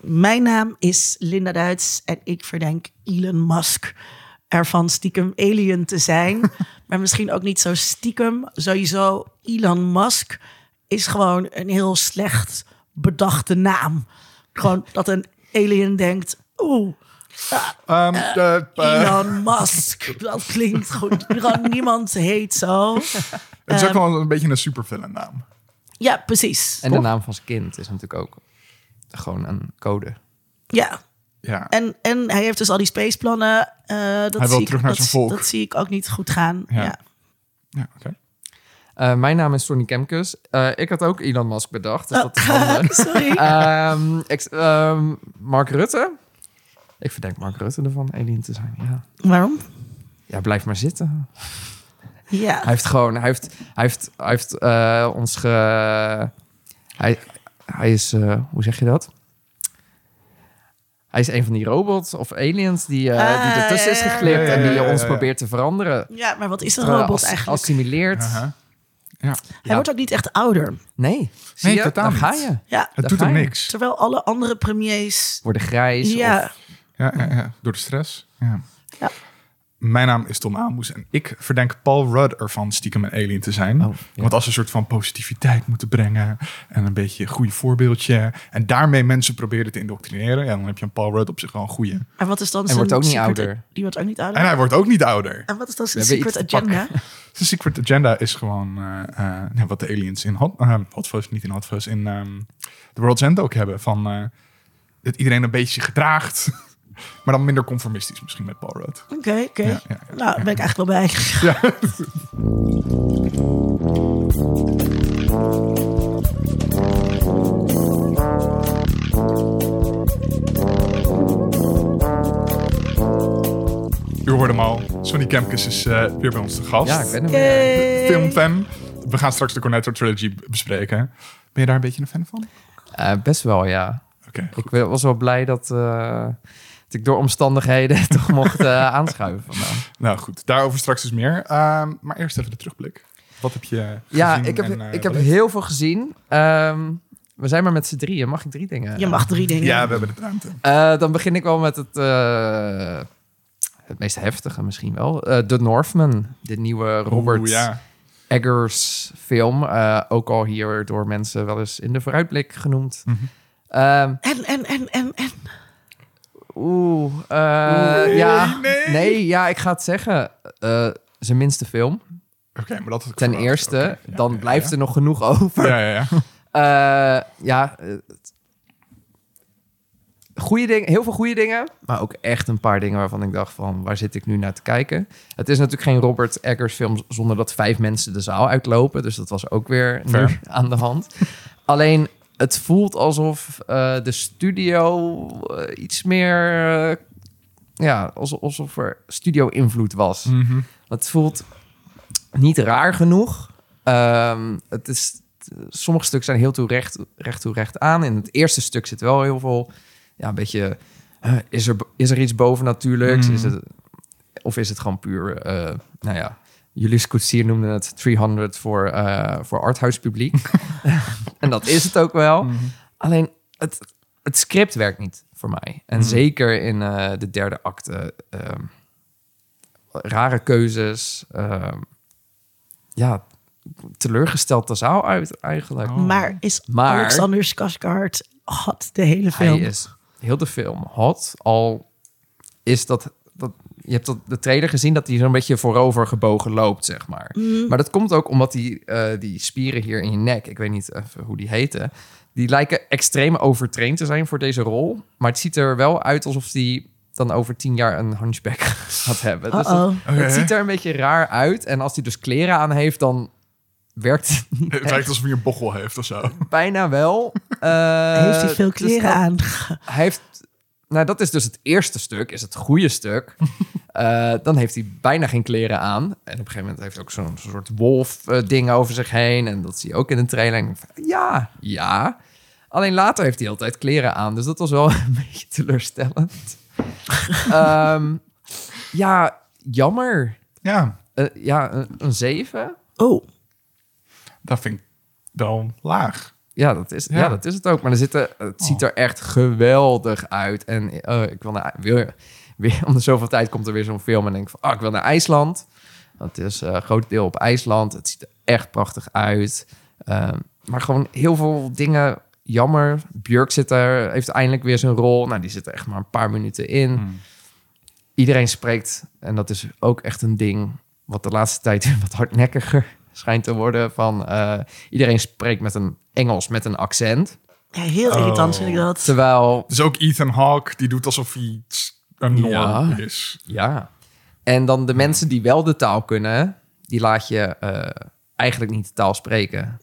Mijn naam is Linda Duits en ik verdenk Elon Musk ervan stiekem alien te zijn. maar misschien ook niet zo stiekem. Sowieso, Elon Musk is gewoon een heel slecht bedachte naam. Gewoon dat een alien denkt, oeh, Ehm, de, eh, Elon Musk. Dat klinkt goed. Gewoon niemand heet zo. het is ook ehm, wel een beetje een supervillain naam. Ja, precies. En de naam van zijn kind is natuurlijk ook gewoon een code. Ja, Ja. En, en hij heeft dus al die spaceplannen. eh dat wil zie ik, terug naar dat, zijn volk. Dat zie ik ook niet goed gaan. Ja. Ja. ja, oké. Eh, mijn naam is Sonny Kemkes. Eh, ik had ook Elon Musk bedacht, dus dat is. Sorry. Ehm, ik- ehm, Mark Rutte. Ik verdenk Mark Rutte ervan alien te zijn. Ja, Waarom? ja blijf maar zitten. Ja. Hij heeft gewoon, hij heeft, hij heeft, hij heeft ons ge. Hij, hij is, eh, hoe zeg je dat? Hij is een van die robots of aliens die, eh, Ah, die ertussen is ja, ja, geklipt ja, en die ja, ja, ons ja. probeert te veranderen. ja, maar wat is een robot als- eigenlijk? Assimileert. Aha. Hij ja. wordt ook niet echt ouder. Nee, zie Nee, je? totaal Daar ga je. Ja. Het Daar doet hem niks. Terwijl alle andere premiers... Worden grijs. Ja. Of, Ja, ja, ja, door de stress. Ja. Mijn naam is Tom Aalmoes en ik verdenk Paul Rudd ervan stiekem een alien te zijn. Oh, ja. Want als ze een soort van positiviteit moeten brengen en een beetje een goede voorbeeldje en daarmee mensen proberen te indoctrineren, ja, dan heb je een Paul Rudd op zich wel een goede. En wat is dan En zijn wordt ook niet secret- ouder. Die wordt ook niet ouder. En hij wordt ook niet ouder. En wat is dan zijn secret agenda? Zijn secret agenda is gewoon eh, eh, wat de aliens in Hot, eh, Hot Fuzz, niet in Hot Fuzz, in ehm The World's End ook hebben. Van eh, dat iedereen een beetje zich gedraagt, maar dan minder conformistisch misschien met Paul Rudd. Oké, oké. Ja, ja, ja. Nou, daar ben ik eigenlijk wel bij. U hoorde hem al. Sonny Kempkes is eh, weer bij ons te gast. ja, ik ben er weer. Filmfan. We gaan straks de Cornetto Trilogy bespreken. Ben je daar een beetje een fan van? Eh, best wel, ja. Oké. Ik was wel blij dat, eh, dat ik door omstandigheden toch mocht eh, aanschuiven vandaag. Nou goed, daarover straks dus meer. Ehm, maar eerst even de terugblik. Wat heb je Ja, ik heb, en, eh, ik heb heel veel gezien. Ehm, we zijn maar met z'n drieën. Mag ik drie dingen? Je mag drie dingen. Ja, we hebben de ruimte. Eh, dan begin ik wel met het, eh, het meest heftige misschien wel. Eh The Northman, de nieuwe Robert Oeh, ja. Eggers film. Eh, ook al hier door mensen wel eens in de vooruitblik genoemd. Mhm. Ehm, En, en, en, en, en. Oeh, eh, Oeh, ja. nee. Nee, ja, ik ga het zeggen. Eh, zijn minste film. Oké, maar dat ik Ten eerste, ja, dan ja, blijft ja. er nog genoeg over. Ja, ja, ja. Eh, ja, goede dingen, heel veel goede dingen, maar ook echt een paar dingen waarvan ik dacht van, waar zit ik nu naar te kijken? Het is natuurlijk geen Robert Eggers film zonder dat vijf mensen de zaal uitlopen, dus dat was ook weer aan de hand. Alleen, het voelt alsof eh, de studio eh, iets meer, eh, ja, alsof, alsof er studio-invloed was. Mhm. Het voelt niet raar genoeg. Ehm, het is, sommige stukken zijn heel toe recht, recht toe recht aan. In het eerste stuk zit wel heel veel, ja, een beetje, is, er, is er iets bovennatuurlijks? Mm. Is het, of is het gewoon puur, nou ja, Julius Koetsier noemde het 300 voor, eh voor arthouse publiek. en dat is het ook wel. Mhm. Alleen, het, het script werkt niet voor mij. En Mhm. zeker in eh, de derde acte. ehm, rare keuzes. ehm, ja, teleurgesteld de zaal uit eigenlijk. Oh. Maar is Maar- Alexander Skarsgård hot de hele film? Hij is heel de film hot. Al is dat... dat je hebt dat, de trailer gezien dat hij zo'n beetje voorover gebogen loopt, zeg maar. Mm. Maar dat komt ook omdat die, eh, die spieren hier in je nek, ik weet niet even hoe die heten, die lijken extreem overtraind te zijn voor deze rol. Maar het ziet er wel uit alsof die dan over tien jaar een hunchback gaat hebben. Dus dat- Uh-oh. Oké. het ziet er een beetje raar uit. En als hij dus kleren aan heeft, dan werkt het niet Het echt. lijkt alsof hij een bochel heeft of zo. Bijna wel. Eh, Heeft hij veel dus kleren dat- aan? Hij heeft... Nou, dat is dus het eerste stuk, is het goede stuk. Eh, dan heeft hij bijna geen kleren aan. En op een gegeven moment heeft hij ook zo'n soort wolf-ding over zich heen. En dat zie je ook in de trailer. Ja, ja. Alleen later heeft hij altijd kleren aan. Dus dat was wel een beetje teleurstellend. Ehm, ja, jammer. Ja, Eh, ja, een, een 7. Oh, dat vind ik wel laag. Ja, dat is, ja. Ja. dat is het ook. Maar er zitten, het ziet er echt geweldig uit. En eh, ik wil naar... Wil, weer, om de zoveel tijd komt er weer zo'n film en denk van... Oh, ik wil naar IJsland. Het is eh, een groot deel op IJsland. Het ziet er echt prachtig uit. Ehm, maar gewoon heel veel dingen jammer. Björk zit er, heeft eindelijk weer zijn rol. Nou, die zit er echt maar een paar minuten in. Hmm. Iedereen spreekt, en dat is ook echt een ding... wat de laatste tijd wat hardnekkiger schijnt te worden... van eh, iedereen spreekt met een Engels met een accent. Ja, heel irritant Oh. vind ik dat. Terwijl Dus ook Ethan Hawke, die doet alsof hij iets- een norm Ja. is. Ja. En dan de mensen die wel de taal kunnen, die laat je eh, eigenlijk niet de taal spreken.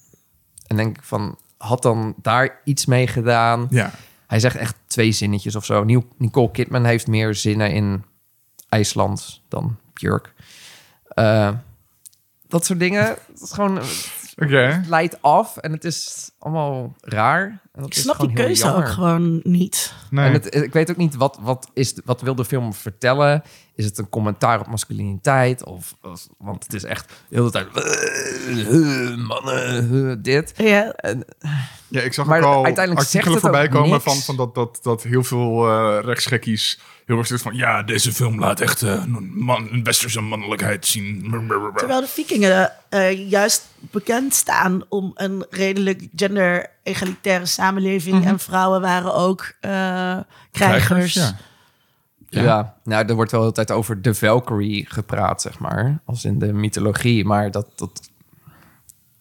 En denk ik van, had dan daar iets mee gedaan? Ja. Hij zegt echt twee zinnetjes of zo. Nieuw- Nicole Kidman heeft meer zinnen in IJsland dan Björk. Eh, dat soort dingen. Het is gewoon, het leidt af en het is allemaal raar. En dat Ik is snap die heel keuze jammer. ook gewoon niet. Nee. En het, ik weet ook niet wat, wat, is, wat wil de film vertellen. Is het een commentaar op masculiniteit? Of, of- want het is echt de hele tijd... eh, mannen, eh, dit. Ja, En, Ja, ik zag Maar ook al uiteindelijk artikelen het ook voorbij komen van, van dat, dat, dat heel veel eh rechtsgekkies heel erg zitten van... Ja, deze film laat echt eh, een, man, een westerse mannelijkheid zien. terwijl de vikingen eh, juist bekend staan om een redelijk gender-egalitaire samenleving. En vrouwen waren ook eh, krijgers. ja. ja. nou, er wordt wel de hele tijd over de Valkyrie gepraat, zeg maar. Als in de mythologie. Maar dat... dat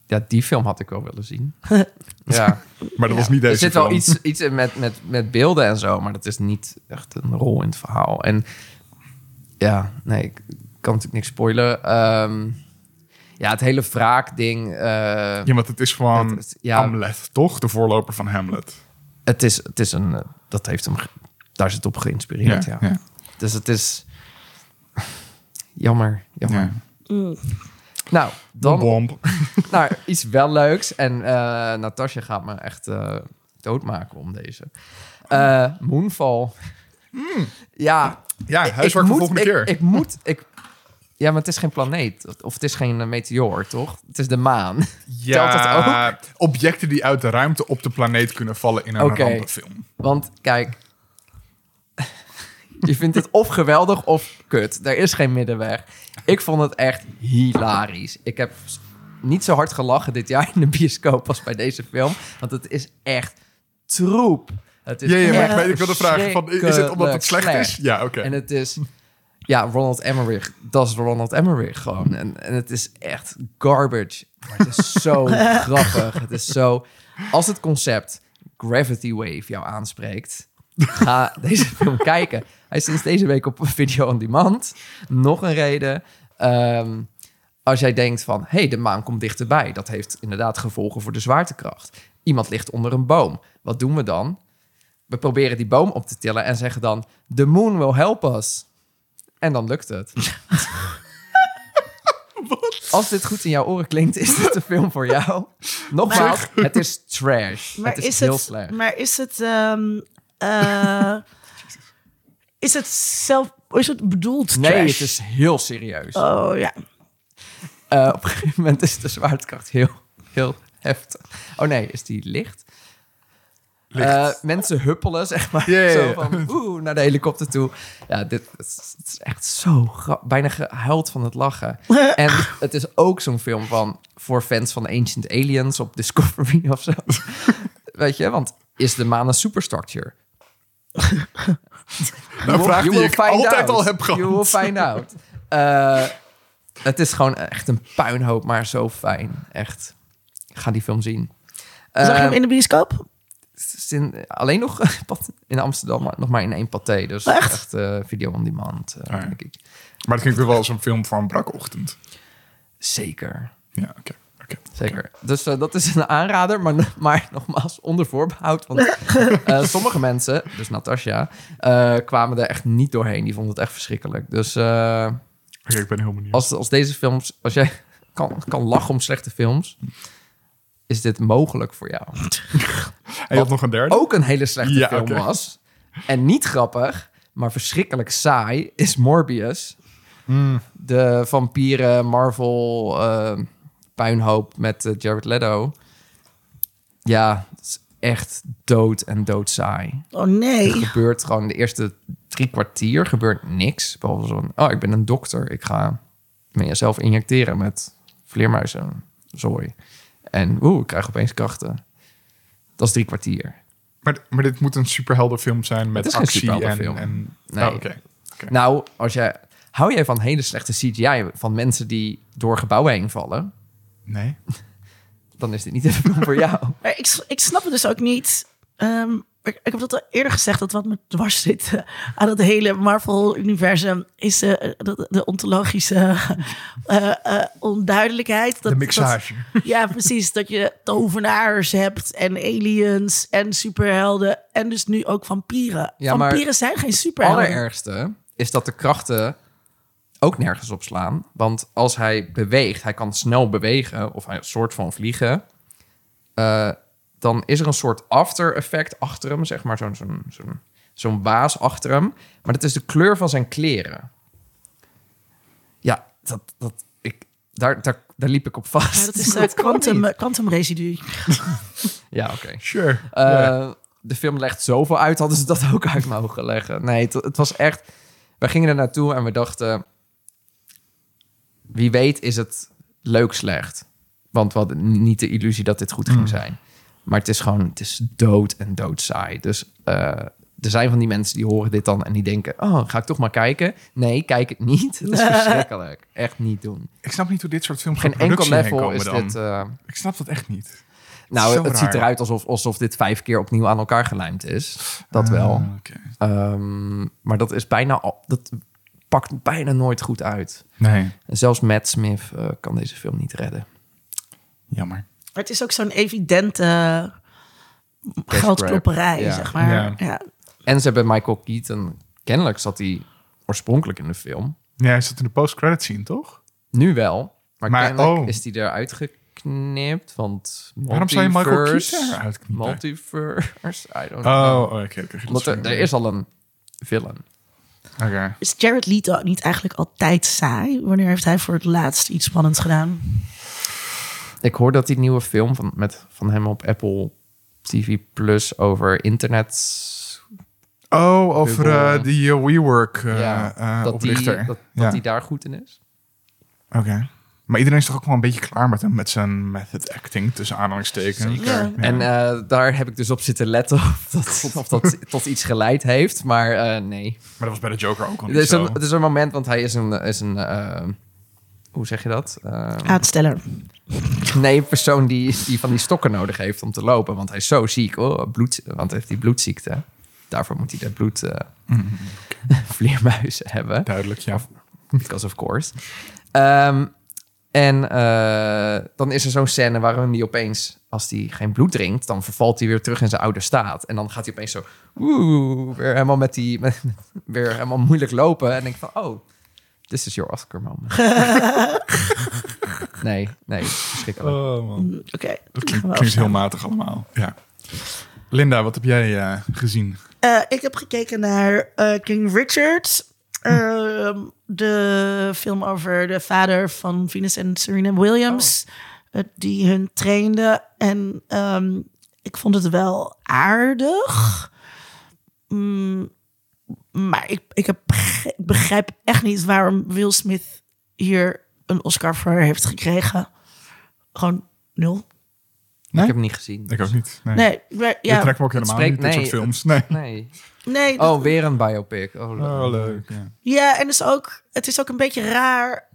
ja, die film had ik wel willen zien. ja. Maar dat was niet deze Er zit wel film. iets, iets in met, met, met beelden en zo, maar dat is niet echt een rol in het verhaal. En ja, nee, ik kan natuurlijk niks spoilen. Ehm, ja, het hele wraakding. eh Ja, want het is gewoon Het- het- ja. Hamlet, toch? De voorloper van Hamlet. het, is, het is een. eh, dat heeft hem. Daar is het op geïnspireerd. Ja, ja. Dus het is. Jammer. Jammer. ja. Mm. Nou, dan Bomb. naar iets wel leuks. En eh Natasja gaat me echt eh, doodmaken om deze. Eh Moonfall. Ja, Ja, ik- huiswerk ik voor moet- volgende ik- keer. Ik moet... Ik, ja, maar het is geen planeet. Of het is geen eh, meteoor, toch? Het is de maan. Telt dat ja, objecten die uit de ruimte op de planeet kunnen vallen in een Oké. rampenfilm. Want kijk... Je vindt het of geweldig of kut. Er is geen middenweg. Ik vond het echt hilarisch. Ik heb niet zo hard gelachen dit jaar in de bioscoop als bij deze film. Want het is echt troep. Het is Ja, ja, maar ik, wilde vragen, van, is het omdat het slecht is? Ja, oké. En het is... Ja, Ronald Emmerich. Dat is Ronald Emmerich gewoon. En, en het is echt garbage. Maar het is zo grappig. Het is zo... Als het concept Gravity Wave jou aanspreekt... Ga deze film kijken. Hij is sinds deze week op Video On Demand. Nog een reden. Ehm, als jij denkt van... hé, hey, de maan komt dichterbij. Dat heeft inderdaad gevolgen voor de zwaartekracht. Iemand ligt onder een boom. Wat doen we dan? We proberen die boom op te tillen en zeggen dan... The moon will help us. En dan lukt het. Als dit goed in jouw oren klinkt, is dit een film voor jou. Nogmaals, het is trash. Maar het is, is, heel het, slecht. maar is het, ehm, eh, is het zelf, is het bedoeld Nee, trash? het is heel serieus. Oh ja. Eh, op een gegeven moment is de zwaartekracht heel, heel heftig. Oh nee, is die licht? Eh, mensen huppelen, zeg maar. Zo van, oeh, naar de helikopter toe. Ja, dit het is, het is echt zo Bijna gehuild van het lachen. en het is ook zo'n film van... voor fans van Ancient Aliens op Discovery of zo. Weet je, want is de maan een superstructure? Een vraag You die will ik find altijd out. al heb You will gehad. find out. Eh, het is gewoon echt een puinhoop, maar zo fijn. Echt. Ga die film zien. Zag je Eh, hem in de bioscoop? Alleen nog in Amsterdam, maar nog maar in één paté. Dus Echt? echt, eh, video on demand, ja. denk ik. Maar het klinkt weer wel als een film voor een brakochtend. Zeker. Ja, oké. Zeker. Dus eh, dat is een aanrader, maar, maar nogmaals onder voorbehoud. Want sommige mensen, dus Natasja, kwamen er echt niet doorheen. Die vonden het echt verschrikkelijk. Dus ik ben heel benieuwd. als, als deze films, als jij kan, kan lachen om slechte films, is dit mogelijk voor jou. En je had nog een derde? Ook een hele slechte Ja, film was. En niet grappig, maar verschrikkelijk saai, is Morbius. Hmm. De vampieren Marvel eh, puinhoop met eh, Jared Leto. Ja, het is echt dood en doodsaai. Oh nee. Er gebeurt gewoon de eerste drie kwartier gebeurt niks. Behalve zo'n, oh, ik ben een dokter. Ik ga me jezelf injecteren met vleermuizen, zooi. En oeh, ik krijg opeens krachten. Dat is drie kwartier. Maar, maar dit moet een superheldenfilm zijn met Het is geen actie en... en Nee. Oh, oké. Nou, als jij, hou jij van hele slechte CGI van mensen die door gebouwen heen vallen, Nee. dan is dit niet film voor jou. Maar ik, ik snap het dus ook niet. Ehm, ik, ik heb dat al eerder gezegd, dat wat me dwars zit aan het hele Marvel-universum is eh, de, de ontologische eh, eh, onduidelijkheid. Dat, De mixage. dat- ja, precies. Dat je tovenaars hebt en aliens en superhelden en dus nu ook vampieren. Ja, maar vampieren zijn geen Het superhelden. allerergste is dat de krachten ook nergens op slaan. Want als hij beweegt, hij kan snel bewegen of hij een soort van vliegen. Dan is er een soort after effect achter hem, zeg maar, zo'n zo'n zo'n zo'n waas achter hem. Maar dat is de kleur van zijn kleren. Ja, dat, dat, ik, daar, daar, daar liep ik op vast. Ja, dat is het quantum, quantum residu. Ja, oké. Sure. Eh. De film legt zoveel uit, hadden ze dat ook uit mogen leggen. Nee, het, het was echt... We gingen er naartoe en we dachten... Wie weet is het leuk slecht. Want we hadden niet de illusie dat dit goed ging Mm. zijn. Maar het is gewoon... Het is dood en doodsaai. Dus eh, er zijn van die mensen die horen dit dan en die denken... Oh, ga ik toch maar kijken? Nee, kijk het niet. Het is verschrikkelijk. Echt niet doen. Ik snap niet hoe dit soort films Geen enkel level is dan. dit... eh, Ik snap dat echt niet. nou, het ziet eruit alsof, alsof dit vijf keer opnieuw aan elkaar gelijmd is. Dat Ah, wel. oké. Ehm, maar dat is bijna al, dat pakt bijna nooit goed uit. Nee, En zelfs Matt Smith eh, kan deze film niet redden. jammer. Maar het is ook zo'n evidente geldklopperij, Ja. zeg maar. Ja. Ja. En ze hebben Michael Keaton. Kennelijk zat hij oorspronkelijk in de film. Ja, hij zat in de post-credit scene, toch? Nu wel. Maar, Maar, kennelijk oh. is hij eruit geknipt. Want Waarom zou je Michael multiverse- Keaton eruit knippen? Multiverse, I don't Oh, know. oh, oké. Want er, is- er is al een villain. Oké. Is Jared Leto niet eigenlijk altijd saai? Wanneer heeft hij voor het laatst iets spannends gedaan? Ik hoor dat die nieuwe film van, met, van hem op Apple TV Plus over internet Oh, over eh, die eh, WeWork eh Ja, dat die, dat, ja. dat die daar goed in is. Oké. Maar iedereen is toch ook wel een beetje klaar met hem, met zijn method acting, tussen aanhalingstekens. Zeker. Ja. En eh, daar heb ik dus op zitten letten of dat, of dat tot iets geleid heeft. Maar eh, nee. Maar dat was bij de Joker ook al Het niet is, zo. een, het is een moment, want hij is een... Is een hoe zeg je dat? Eh, Aansteller. nee, een persoon die, die van die stokken nodig heeft om te lopen. Want hij is zo ziek. Oh, bloed, want hij heeft die bloedziekte. Daarvoor moet hij de bloed... eh, vleermuizen hebben. Duidelijk, ja. Because of course. Ehm, en eh, dan is er zo'n scène waarin hij opeens, als hij geen bloed drinkt, dan vervalt hij weer terug in zijn oude staat. En dan gaat hij opeens zo, oeh, weer helemaal met die, met, weer helemaal moeilijk lopen. En denk ik van, oh, this is your Oscar moment. nee, nee, verschrikkelijk. Oh, man. Oké. Dat gaan klinkt, heel matig allemaal. Ja. Linda, wat heb jij eh, gezien? Eh, ik heb gekeken naar eh, King Richard. Ehm, de film over de vader van Venus en Serena Williams. eh, die hun trainde. En ehm, ik vond het wel aardig. Mm, maar ik, ik, heb, ik begrijp echt niet waarom Will Smith hier een Oscar voor heeft gekregen. Gewoon nul. Nee? Ik heb hem niet gezien. Ik ook niet. Nee. Nee, maar, ja, trekt me ook helemaal spreekt- niet, dit nee, soort films. Nee. Nee. nee, Oh, weer een biopic. Oh, Oh, leuk. Ja. Ja, en dus ook, het is ook een beetje raar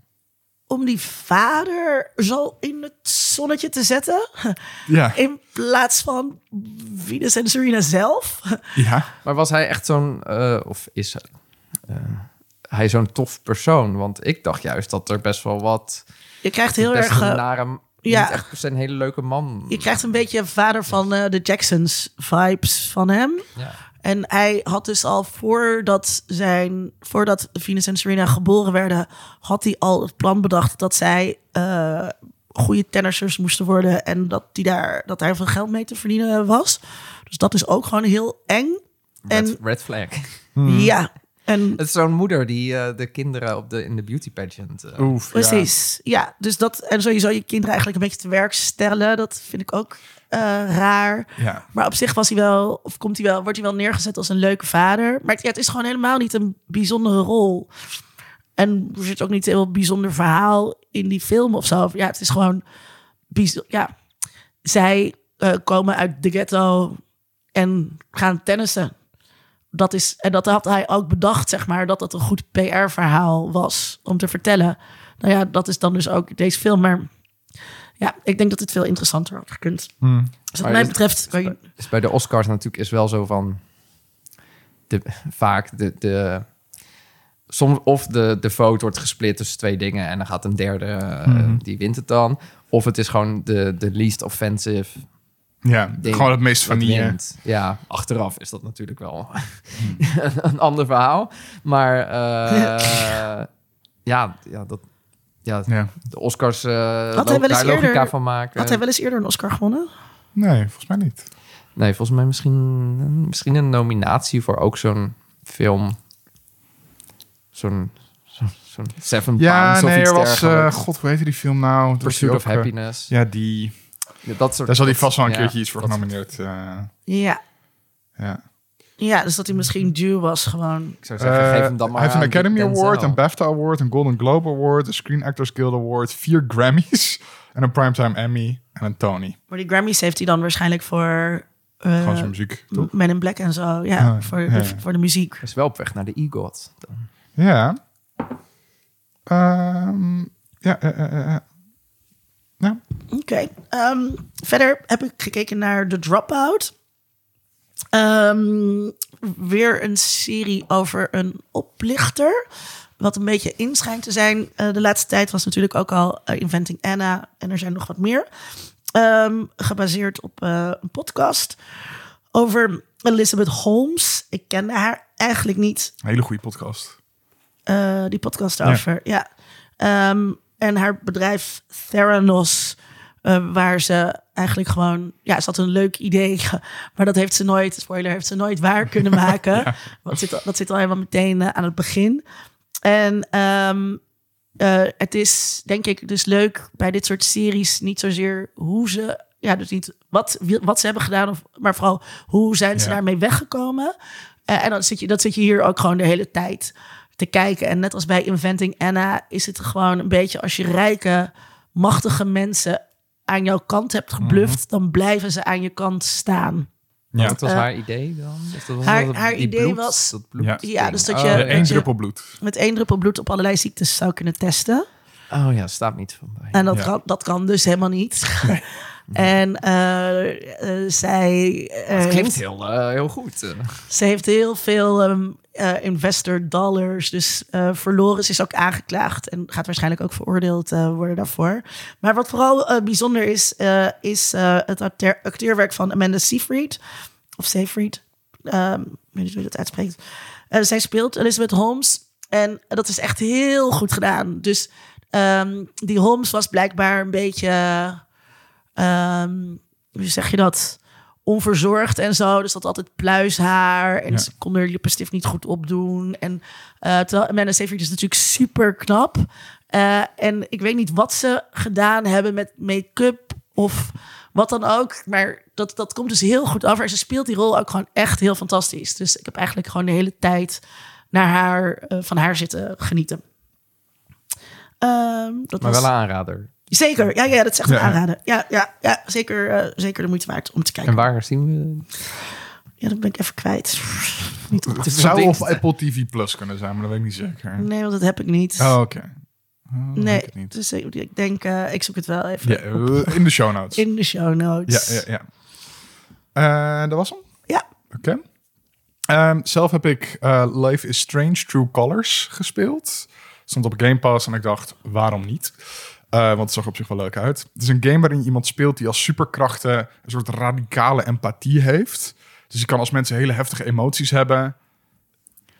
om die vader zo in het zonnetje te zetten. Ja. In plaats van Venus en Serena zelf. ja. Maar was hij echt zo'n, eh, of is eh, hij zo'n tof persoon? Want ik dacht juist dat er best wel wat... Je krijgt heel erg. een eh, nare, ja. niet echt een hele leuke man. je krijgt een beetje vader van eh, de Jacksons vibes van hem. Ja. En hij had dus al voordat zijn, voordat Venus en Serena geboren werden, had hij al het plan bedacht dat zij eh, goede tennissers moesten worden en dat, die daar, dat daar veel geld mee te verdienen was. Dus dat is ook gewoon heel eng. Red, En red flag. ja, En Het is zo'n moeder die eh, de kinderen op de, in de beauty pageant... eh, Oef, ja. Precies. Ja. dus dat en sowieso je kinderen eigenlijk een beetje te werk stellen, dat vind ik ook eh, raar. Ja. Maar op zich was hij wel, of komt hij wel, wordt hij wel neergezet als een leuke vader. Maar het, ja, het is gewoon helemaal niet een bijzondere rol. En er zit ook niet een heel bijzonder verhaal in die film of zo. Ja, het is gewoon, bijz- ja, zij eh, komen uit de ghetto en gaan tennissen. Dat is, en dat had hij ook bedacht, zeg maar, dat het een goed PR-verhaal was om te vertellen. Nou ja, dat is dan dus ook deze film. Maar ja, ik denk dat het veel interessanter had gekund. Hm. Dus wat Maar mij is- betreft kan je... is bij de Oscars natuurlijk is wel zo van... De, vaak de, de... Soms of de, de vote wordt gesplit tussen twee dingen... en dan gaat een derde, eh, Mhm. die wint het dan. Of het is gewoon de, de least offensive Ja, ding gewoon het meest vanille. Ja, achteraf is dat natuurlijk wel een ander verhaal. Maar eh, ja, ja, dat, ja, Ja. de Oscars eh Had hij wel eens daar logica eerder- van maken. Had hij wel eens eerder een Oscar gewonnen? Nee, volgens mij niet. Nee, volgens mij misschien, misschien een nominatie voor ook zo'n film. Zo'n zo'n zo'n Seven Ja, Pounds of nee, iets er was... eh. God, hoe heette die film nou? Pursuit of ook, eh, Happiness. Ja, die... Ja, dat soort, Daar zal hij vast wel een ja, keertje iets voor genomineerd. Ja. ja. Ja, dus dat hij misschien duw was gewoon. Ik zou zeggen, Eh, geef hem dan maar hij heeft een Academy Denzel. Award, een BAFTA Award, een Golden Globe Award, een Screen Actors Guild Award, vier Grammys en een Primetime Emmy en een Tony. Maar die Grammys heeft hij dan waarschijnlijk voor eh, Gewoon zijn muziek, toch? Men in Black en zo. Ja, Ah, voor, ja, de, ja. voor de muziek. Hij is wel op weg naar de EGOT. Dan. Ja. Ehm, ja, eh, eh, eh, eh. ja. Oké. ehm, verder heb ik gekeken naar The Dropout. Ehm, weer een serie over een oplichter. Wat een beetje in schijnt te zijn. Eh, de laatste tijd was natuurlijk ook al eh, Inventing Anna. En er zijn nog wat meer. Ehm, gebaseerd op eh, een podcast over Elizabeth Holmes. Ik kende haar eigenlijk niet. Een hele goede podcast. Die podcast over. Ja. Ehm, en haar bedrijf Theranos, eh, waar ze eigenlijk gewoon, ja, ze had een leuk idee, maar dat heeft ze nooit, spoiler, heeft ze nooit waar kunnen maken. Want zit, dat zit al helemaal meteen eh, aan het begin. En ehm, eh, het is, denk ik, dus leuk bij dit soort series, niet zozeer hoe ze, ja, dus niet wat, wat ze hebben gedaan, of, maar vooral hoe zijn ze Ja. daarmee weggekomen. En dan zit je, dat zit je hier ook gewoon de hele tijd te kijken. En net als bij Inventing Anna is het gewoon een beetje als je rijke, machtige mensen aan jouw kant hebt gebluft, dan blijven ze aan je kant staan. Ja. Wat was Eh, haar idee dan? Dat haar- dat- haar die idee bloed- was- dat bloed Ja. Ja, dus dat Oh, je-. Eén je- druppel bloed. Met één druppel bloed op allerlei ziektes zou kunnen testen. Oh ja, staat niet van bij. En dat, Ja. kan, dat kan dus helemaal niet. en eh, eh, zij, eh, Het klinkt heeft, heel, heel goed. ze heeft heel veel ehm, eh, investor dollars dus verloren. Ze is ook aangeklaagd en gaat waarschijnlijk ook veroordeeld eh, worden daarvoor. Maar wat vooral bijzonder is, is het acteur- acteurwerk van Amanda Seyfried. Of Seyfried. Ehm, ik weet niet hoe je dat uitspreekt. Zij speelt Elizabeth Holmes. En dat is echt heel goed gedaan. Dus ehm, die Holmes was blijkbaar een beetje... ehm, hoe zeg je dat? Onverzorgd en zo. Dus dat altijd pluishaar. En Ja. ze kon er lippenstift niet goed opdoen. En eh terwijl Amanda Seyfried is natuurlijk super knap. Eh, en ik weet niet wat ze gedaan hebben met make-up of wat dan ook. Maar dat, dat komt dus heel goed over. En ze speelt die rol ook gewoon echt heel fantastisch. Dus ik heb eigenlijk gewoon de hele tijd naar haar, eh, van haar zitten genieten. Ehm, dat Maar was... wel een aanrader. Zeker, ja, ja, dat is echt een Ja. aanrader. Ja, ja, ja zeker, eh, zeker de moeite waard om te kijken. En waar zien we... Ja, dat ben ik even kwijt. niet op. Het zou op Apple TV Plus kunnen zijn, maar dat weet ik niet zeker. Nee, want dat heb ik niet. Oh, oké. Oh, nee, ik het niet. dus ik ik denk, eh, ik zoek het wel even Ja, op. eh, in de show notes. in de show notes. Ja, ja, ja. Eh, dat was hem? Ja. Oké. Ehm, zelf heb ik eh, Life is Strange True Colors gespeeld. Stond op Game Pass en ik dacht, waarom niet? Eh, want het zag er op zich wel leuk uit. Het is een game waarin iemand speelt die als superkrachten een soort radicale empathie heeft. Dus je kan als mensen hele heftige emoties hebben,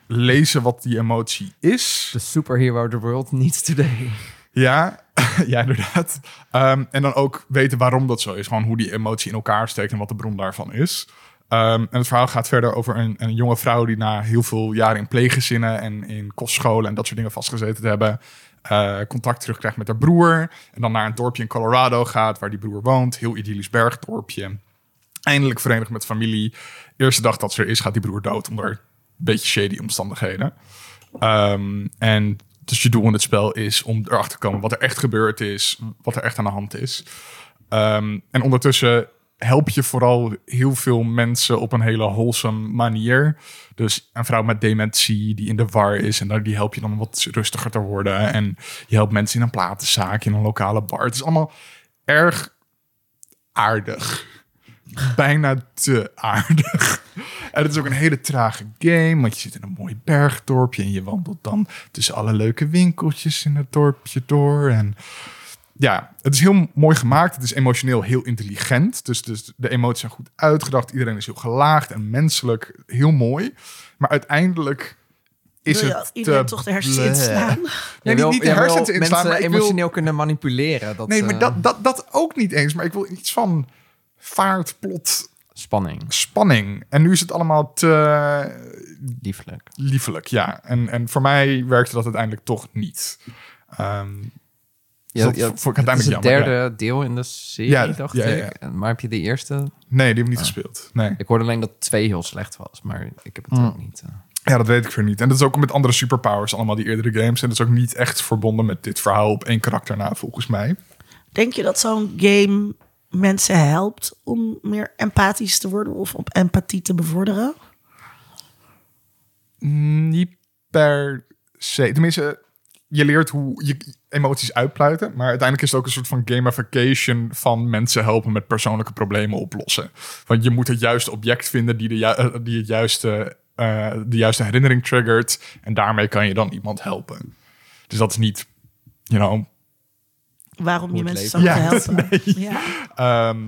lezen wat die emotie is. The superhero the world needs today. Ja, ja inderdaad. Ehm, en dan ook weten waarom dat zo is. Gewoon hoe die emotie in elkaar steekt en wat de bron daarvan is. Ehm, en het verhaal gaat verder over een, een jonge vrouw die na heel veel jaren in pleeggezinnen en in kostscholen en dat soort dingen vastgezeten te hebben, eh, contact terugkrijgt met haar broer. En dan naar een dorpje in Colorado gaat waar die broer woont. Heel idyllisch bergdorpje. Eindelijk verenigd met familie. Eerste dag dat ze er is, gaat die broer dood onder een beetje shady omstandigheden. Ehm, en dus je doel in het spel is om erachter te komen wat er echt gebeurd is, wat er echt aan de hand is. Ehm, en ondertussen help je vooral heel veel mensen op een hele wholesome manier. Dus een vrouw met dementie die in de war is en die help je dan wat rustiger te worden. En je helpt mensen in een platenzaak, in een lokale bar. Het is allemaal erg aardig. Bijna te aardig. En het is ook een hele trage game, want je zit in een mooi bergdorpje en je wandelt dan tussen alle leuke winkeltjes in het dorpje door. En ja, het is heel mooi gemaakt. Het is emotioneel heel intelligent. Dus, dus de emoties zijn goed uitgedacht. Iedereen is heel gelaagd en menselijk. Heel mooi. Maar uiteindelijk is Wil je het iedereen te toch de hersens inslaan? Ja, Jij niet, niet de hersens inslaan, maar ik wil- emotioneel kunnen manipuleren. Dat, Nee, maar eh, dat, dat, dat ook niet eens. Maar ik wil iets van vaart, plot, Spanning, spanning. En nu is het allemaal te lieflijk. liefelijk, ja. En, en voor mij werkte dat uiteindelijk toch niet. Ehm, Ja, dat ja, ik het is uiteindelijk het jammer, derde deel in de serie, Ja, dacht ja, ja, ja. ik. En- Maar heb je de eerste? nee, die heb ik Ah. niet gespeeld. Nee. Ik hoorde alleen dat twee heel slecht was, maar ik heb het Hmm. ook niet. eh. Ja, dat weet ik weer niet. En dat is ook met andere superpowers, allemaal die eerdere games. En dat is ook niet echt verbonden met dit verhaal op één karakter na, volgens mij. Denk je dat zo'n game mensen helpt om meer empathisch te worden of op empathie te bevorderen? Niet per se. Tenminste, je leert hoe je emoties uitpluiten. Maar uiteindelijk is het ook een soort van gamification van mensen helpen met persoonlijke problemen oplossen. Want je moet het juiste object vinden die, de ju- eh, die het juiste, eh, de juiste herinnering triggert. En daarmee kan je dan iemand helpen. Dus dat is niet, you know, Waarom je mensen zou moeten helpen? Ja. Ehm,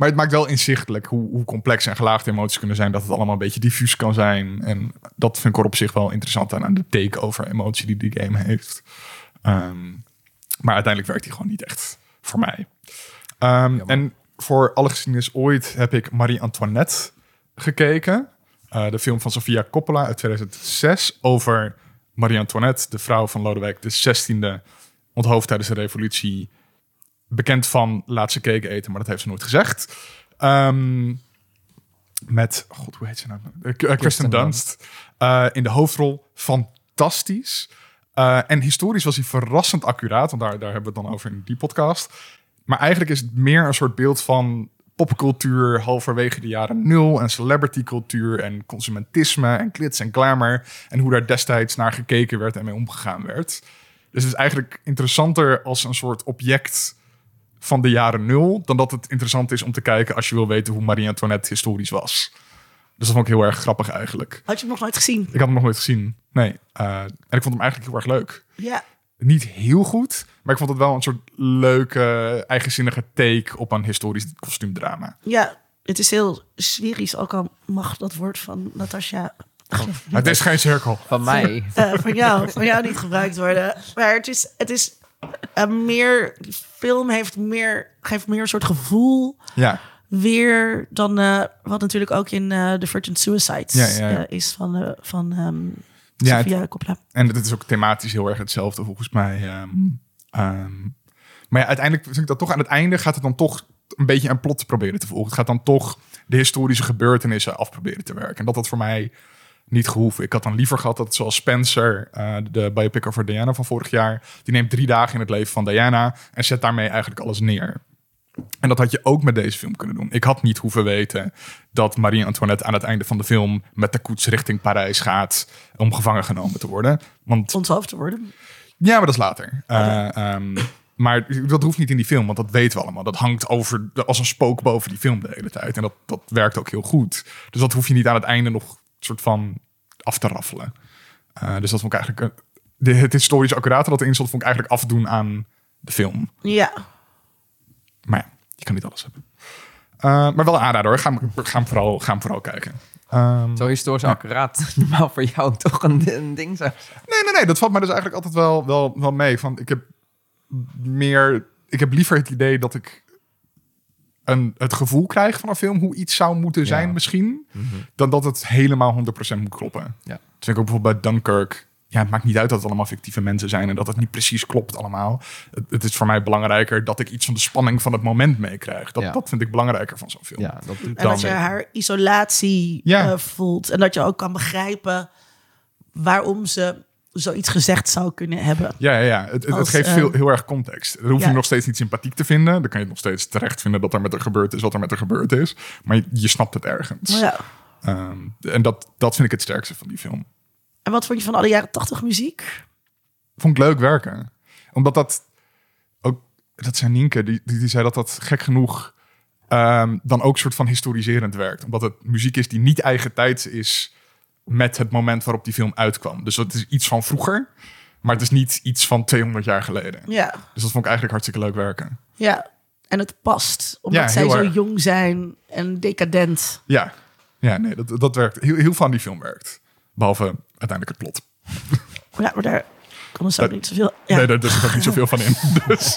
maar het maakt wel inzichtelijk hoe, hoe complex en gelaagd emoties kunnen zijn. Dat het allemaal een beetje diffuus kan zijn. En dat vind ik er op zich wel interessant aan, aan de take over emotie die die game heeft. Ehm, maar uiteindelijk werkt die gewoon niet echt voor mij. Ehm, en voor alle geschiedenis ooit heb ik Marie-Antoinette gekeken. Eh, de film van Sofia Coppola uit 2006 over Marie-Antoinette, de vrouw van Lodewijk XVI, onthoofd tijdens de revolutie bekend van laat ze cake eten, maar dat heeft ze nooit gezegd. Ehm, met, god, hoe heet ze nou? Eh, K- eh, Dunst eh, in de hoofdrol. Fantastisch. En historisch was hij verrassend accuraat, want daar, daar hebben we het dan over in die podcast. Maar eigenlijk is het meer een soort beeld van popcultuur halverwege de jaren nul en celebritycultuur en consumentisme en glitz en glamour en hoe daar destijds naar gekeken werd en mee omgegaan werd. Dus het is eigenlijk interessanter als een soort object van de jaren nul, dan dat het interessant is om te kijken als je wil weten hoe Marie-Antoinette historisch was. Dus dat vond ik heel erg grappig eigenlijk. Had je hem nog nooit gezien? Ik had hem nog nooit gezien. Nee. Eh, en ik vond hem eigenlijk heel erg leuk. Ja. Niet heel goed, maar ik vond het wel een soort leuke, eigenzinnige take op een historisch kostuumdrama. Ja, het is heel sferisch, ook al mag dat woord van Natasja het is geen cirkel. Van mij. eh, van, jou, van jou niet gebruikt worden. Maar het is, het is eh, meer, film heeft meer, geeft meer een soort gevoel Ja, weer dan eh, wat natuurlijk ook in eh The Virgin Suicides Ja, ja, ja. eh, is van, van ehm Ja, Sofia Coppola. en het is ook thematisch heel erg hetzelfde volgens mij. ehm, ehm. maar ja, uiteindelijk vind ik dat toch aan het einde gaat het dan toch een beetje een plot proberen te volgen. Het gaat dan toch de historische gebeurtenissen af proberen te werken. En dat had voor mij niet gehoeven. Ik had dan liever gehad dat zoals Spencer, eh, de biopic over Diana van vorig jaar, die neemt drie dagen in het leven van Diana en zet daarmee eigenlijk alles neer. En dat had je ook met deze film kunnen doen. Ik had niet hoeven weten dat Marie-Antoinette aan het einde van de film met de koets richting Parijs gaat om gevangen genomen te worden. Want Onthoofd te worden. ja, maar dat is later. Eh, ehm, maar dat hoeft niet in die film, want dat weten we allemaal. Dat hangt over, als een spook boven die film de hele tijd. En dat, dat werkt ook heel goed. Dus dat hoef je niet aan het einde nog soort van af te raffelen. Eh, dus dat vond ik eigenlijk... de, het historische accurate dat erin stond, vond ik eigenlijk afdoen aan de film. Ja, Maar ja, je kan niet alles hebben. Eh, maar wel een aanrader hoor. Ga, hem- ga, hem vooral, ga hem vooral kijken. Ehm, Zo historisch accuraat. Normaal voor jou toch een, een ding zijn. Nee, nee, nee. Dat valt mij dus eigenlijk altijd wel, wel, wel mee. Van, ik heb meer... Ik heb liever het idee dat ik een, het gevoel krijg van een film hoe iets zou moeten zijn Ja. misschien, dan dat het helemaal 100% moet kloppen. Ja. Dat vind ik ook bijvoorbeeld bij Dunkirk. Ja, het maakt niet uit dat het allemaal fictieve mensen zijn en dat het niet precies klopt allemaal. Het, het is voor mij belangrijker dat ik iets van de spanning van het moment meekrijg. Dat, Ja. dat vind ik belangrijker van zo'n film. Ja, dat En dat je haar isolatie Ja. eh, voelt. En dat je ook kan begrijpen waarom ze zoiets gezegd zou kunnen hebben. Ja, ja, ja. Het, het, geeft eh, veel, heel erg context. Dan hoef ja. je nog steeds niet sympathiek te vinden. Dan kan je het nog steeds terecht vinden dat er met haar gebeurd is wat er met haar gebeurd is. Maar je, je snapt het ergens. Ja. Ehm, en dat, dat vind ik het sterkste van die film. En wat vond je van alle jaren tachtig muziek? Vond ik leuk werken. Omdat dat ook, dat zei Nienke, die, die, die zei dat dat gek genoeg ehm, dan ook soort van historiserend werkt. Omdat het muziek is die niet eigen tijd is met het moment waarop die film uitkwam. Dus het is iets van vroeger, maar het is niet iets van 200 jaar geleden. Ja, Dus dat vond ik eigenlijk hartstikke leuk werken. ja. En het past, omdat Ja, zij zo erg. jong zijn en decadent. Ja, ja nee, dat, dat werkt. Heel, heel veel van die film werkt. Behalve uiteindelijk het plot. Ja, maar daar kan er zo Dat- niet zoveel... Ja. Nee, daar, daar zit ook niet zoveel van in. Dus.